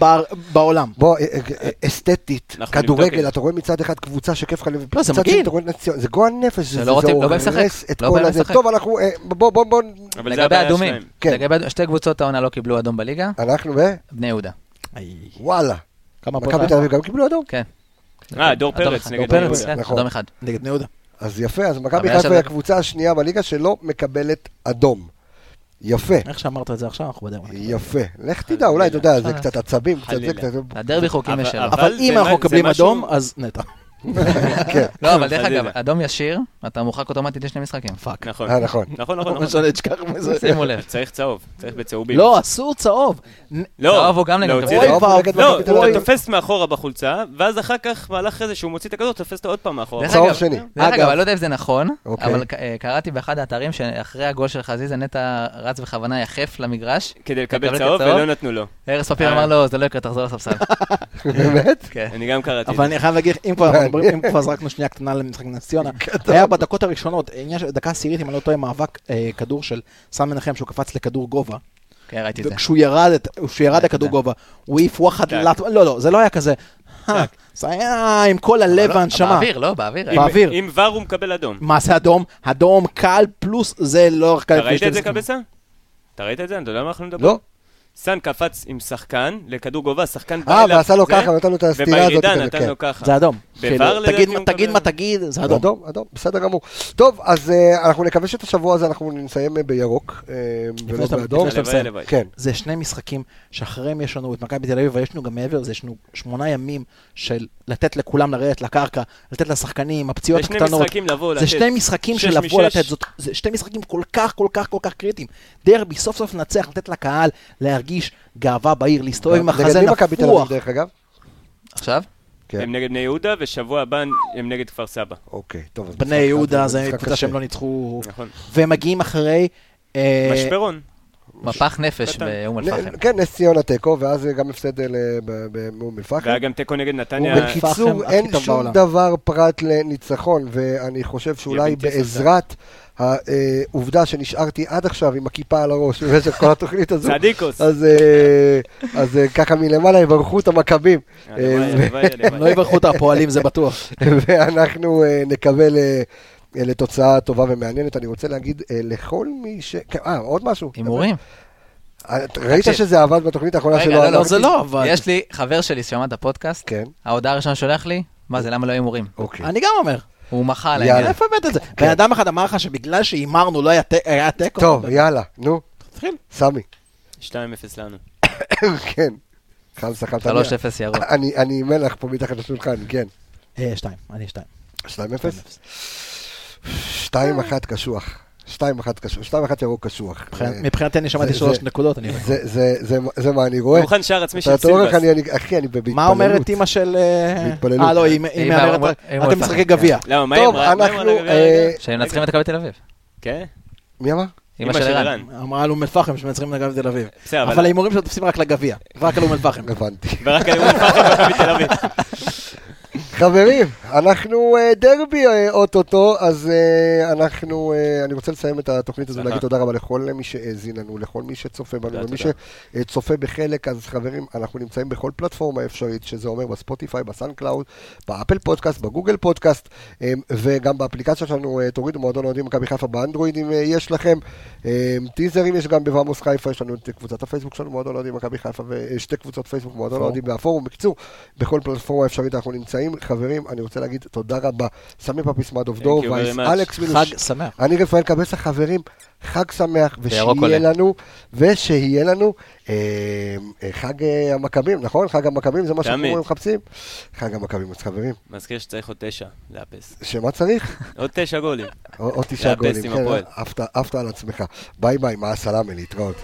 C: ב- בעולם.
A: בוא, אה, אה, אסתטית,
B: אנחנו נבדוק את
A: כדורגל,
B: זה.
A: אתה רואה מצד אחד קבוצה שכיף לך,
C: לא, זה מגעיל.
A: זה גועל נפש, זה זה
D: לא.
A: הורס את
D: לא
A: כל הזה. טוב, אנחנו, אה, בוא, בוא, בוא,
B: זה
D: לגבי אדומים.
A: כן.
D: שתי קבוצות העונה לא קיבלו אדום בליגה,
A: אנחנו ב...
D: בני יהודה.
A: וואלה.
C: כמה
A: מכבי
C: הפועל
A: תל אביב גם קיבלו אדום?
D: כן.
B: אה, דור פרץ. נגד בני יהודה.
D: כן,
A: נכון.
D: אדום אחד.
C: נגד בני יהודה.
A: אז יפה, אז מכבי חיפה היא הקבוצה השנייה בליגה שלא מקבלת אדום. יפה,
C: איך שאמרת את זה עכשיו, אנחנו בדרך.
A: יפה. לך תדע, אולי, אתה יודע, זה. קצת עצבים, קצת זה. קצת...
D: הדרבי חוקים משלו.
B: אבל-
C: אם אנחנו מקבלים אדום, אז נטע.
A: כן,
D: לא, אבל דרך. אגב, אדום ישיר, אתה מורחק אוטומטית לשני משחקים.
C: fuck.
B: נכון.
A: אה, נכון.
B: נכון, נכון,
C: לא
B: נכון.
C: משנה, תשכח מזה.
D: שימו לב.
B: צריך צהוב, צריך בצהובים.
C: לא, אסור צהוב.
B: לא,
D: צהוב הוא גם נגד
A: צהוב
B: לא. אתה תופס מאחורה בחולצה, ואז אחר כך, מהלך אחרי זה שהוא מוציא את הכדור, תופס אותו עוד פעם מאחורה.
A: צהוב שני.
D: דרך
C: אגב-
D: אני לא יודע אם זה נכון,
A: אוקיי.
D: אבל אה, קראתי באחד האתרים שאחרי הגול של חזיזה, נטע רץ בכוונה יחף למגרש.
B: כדי לקבל צהוב? ולא נתנו לו.
D: ארז פפיר
B: אה.
D: אמר לו, זה לא יקרה, תחזור לספסל. (laughs)
A: באמת?
D: כן.
B: אני גם קראתי את
C: אבל. אני חייב להגיד, אם כבר (laughs) אם כבר זרקנו שנייה קטנה למשחק נס ציונה, היה בדקות הראשונות, של דקה עשירית, אם אני לא טועה, מאבק אה, כדור של סם מנחם, שהוא קפץ לכדור גובה.
D: כן, ראיתי את זה.
C: וכשהוא ירד, את- כשהוא ירד לכדור. גובה, הוא העיף וואחד
B: טק.
C: לט... לא, לא, זה לא היה כזה. אה, זה היה עם כל הלב
D: לא,
C: והנשמה.
D: באוויר, לא, באוויר.
C: באוויר.
B: עם ור הוא מקבל אדום.
C: מה זה אדום? אדום קל פלוס זה לא...
B: אתה ראית את זה, קבסה? אתה ראית את זה? אתה יודע מה אנחנו מדברים?
A: לא.
B: סאן קפץ עם שחקן לכדור גובה, שחקן
A: אה,
B: אליו,
A: ועשה לו
B: זה,
A: ככה, נתן לו את הסטירה הזאת.
B: ובירידה נתן
A: כן.
B: לו ככה.
C: זה אדום. כאילו, תגיד-. מה תגיד, זה אדום.
A: אדום, אדום, בסדר גמור. טוב, אז אה, אנחנו נקווה שאת השבוע הזה אנחנו נסיים אה, בירוק, אה, ולא
C: שאתה-
A: באדום.
C: לפני שאתה
B: הלוואי,
C: מסיים.
B: הלוואי.
A: כן.
C: זה שני משחקים שאחריהם יש לנו את מכבי תל אביב, ויש לנו גם מעבר לזה, יש לנו שמונה ימים של לתת לכולם לרדת לקרקע, לתת לשחקנים, הפציעות
B: זה שני
C: הקטנות.
B: משחקים לבוא, לתת.
C: זה שני משחקים של לבוא. לתת, זאת, זה שני משחקים כל כך, כל כך, כל כך קריטיים. דרבי, סוף סוף לנצח, לתת לקהל להרגיש גאווה בעיר, להסתובב עם
A: נגד
C: החזה
A: מי מכבי תל אביב,
C: נפוח.
A: דרך אגב?
D: עכשיו?
A: כן.
B: הם נגד בני יהודה, ושבוע הבא הם נגד כפר סבא.
A: אוקיי, טוב. אז
C: בני יהודה זה קבוצה. שהם לא ניצחו,
B: נכון.
C: והם מגיעים אחרי... אה,
B: משברון.
D: מפח נפש. באום אל-פחם.
A: כן, נס ציונה תיקו, ואז גם הפסד ב- באום אל-פחם.
B: והיה גם תיקו נגד נתניה.
A: בקיצור, אין שום. דבר פרט לניצחון, ואני חושב שאולי. בעזרת העובדה שנשארתי עד עכשיו עם הכיפה על הראש במשך כל התוכנית הזו,
B: צדיקוס.
A: אז אה, אז אה, ככה מלמעלה יברכו את המכבים. אה,
C: לא. יברכו את הפועלים, זה בטוח. (laughs)
A: ואנחנו אה, נקבל אה, אה, לתוצאה טובה ומעניינת. אני רוצה להגיד אה, לכל מי ש... כן, אה, עוד משהו.
D: הימורים.
A: אה, ראית. שזה עבד בתוכנית האחרונה
D: רגע,
A: שלו?
D: לא, לא,
C: לא, זה לא עבד.
D: יש לי חבר שלי ששמע את הפודקאסט,
A: כן,
D: ההודעה הראשונה שולח לי, מה זה, למה לא הימורים?
A: אוקיי.
C: אני גם אומר.
D: הוא מחה על
A: יאללה.
D: העניין.
C: איפה הבאת את זה? בן אדם אחד אמר לך שבגלל שהימרנו לא היה תיקו.
A: טוב, יאללה, נו,
C: תתחיל.
A: סמי.
B: 2-0 לנו. (coughs)
A: כן. חמסה חמסה.
D: 3-0 ירוק. (coughs)
A: אני אני מלח פה מתחת לשולחן, כן.
C: אה, שתיים, אני שתיים.
A: 2-0? 2-1 קשוח. 2-1 קשוח. 2-1 ירוק קשוח.
C: מבחינת-
A: אה,
C: מבחינתי אני שמעתי שלוש נקודות. אני-
A: זה- זה- זה- זה מה אני רואה.
B: מוכן שער עצמי של סילבס.
A: אני- אני- אחי, אני בהתפללות.
C: מה אומרת אימא של... אה,
A: בהתפללות.
C: אה, לא, היא מהמרת... אתם משחקי גביע.
B: למה, מה היא
A: טוב,
B: אמרה?
A: אנחנו, אה?
D: שהם מנצחים את מכבי תל אביב.
B: כן?
A: מי אמר?
D: אמא של ערן.
C: אמרה על אום אל-פחם שמנצחים את מכבי תל אביב. אבל. ההימורים שלו תופסים רק לגביע. רק על אום אל-פחם.
A: הבנתי.
B: ורק אני אומר לך, מכבי תל אביב. (laughs)
A: חברים, אנחנו אה, דרבי אה, אוטוטו, אז אה, אנחנו, אני רוצה לסיים את התוכנית הזו. להגיד תודה רבה לכל מי שהאזין לנו, לכל מי שצופה בנו,
B: תודה.
A: שצופה בחלק, אז חברים, אנחנו נמצאים בכל פלטפורמה אפשרית, שזה אומר ב Spotify, ב SoundCloud, ב Apple Podcast, ב Google Podcast, וגם באפליקציה שלנו, תורידו מועדון אוהדים מכבי חיפה באנדרואיד אם יש לכם. טיזרים יש גם בוואמוס חיפה, יש לנו את קבוצת הפייסבוק שלנו, מועדון אוהדים מכבי חיפה, ושתי קבוצות פייסבוק, מועדון
C: פורום.
A: אוהדים והפורום. בקיצור, בכל פלטפורמה אפשרית אנחנו נמצאים. חברים, אני רוצה להגיד תודה רבה. סמי פפיסמדוב דור
B: you very
A: וייס. אלכס מינוס.
C: חג שמח.
A: אני רפאל קבסה, חברים, חג שמח, ושיהיה. לנו, ושיהיה לנו אה, אה, חג אה, המכבים, נכון? חג המכבים זה מה שאנחנו. מחפשים? חג המכבים, אז חברים,
B: מזכיר שצריך עוד תשע לאפס.
A: שמה צריך?
B: עוד תשע גולים.
A: עוד
B: לאפס
A: גולים, כן, עפת על עצמך. ביי ביי, מה הסלאמה, להתראות.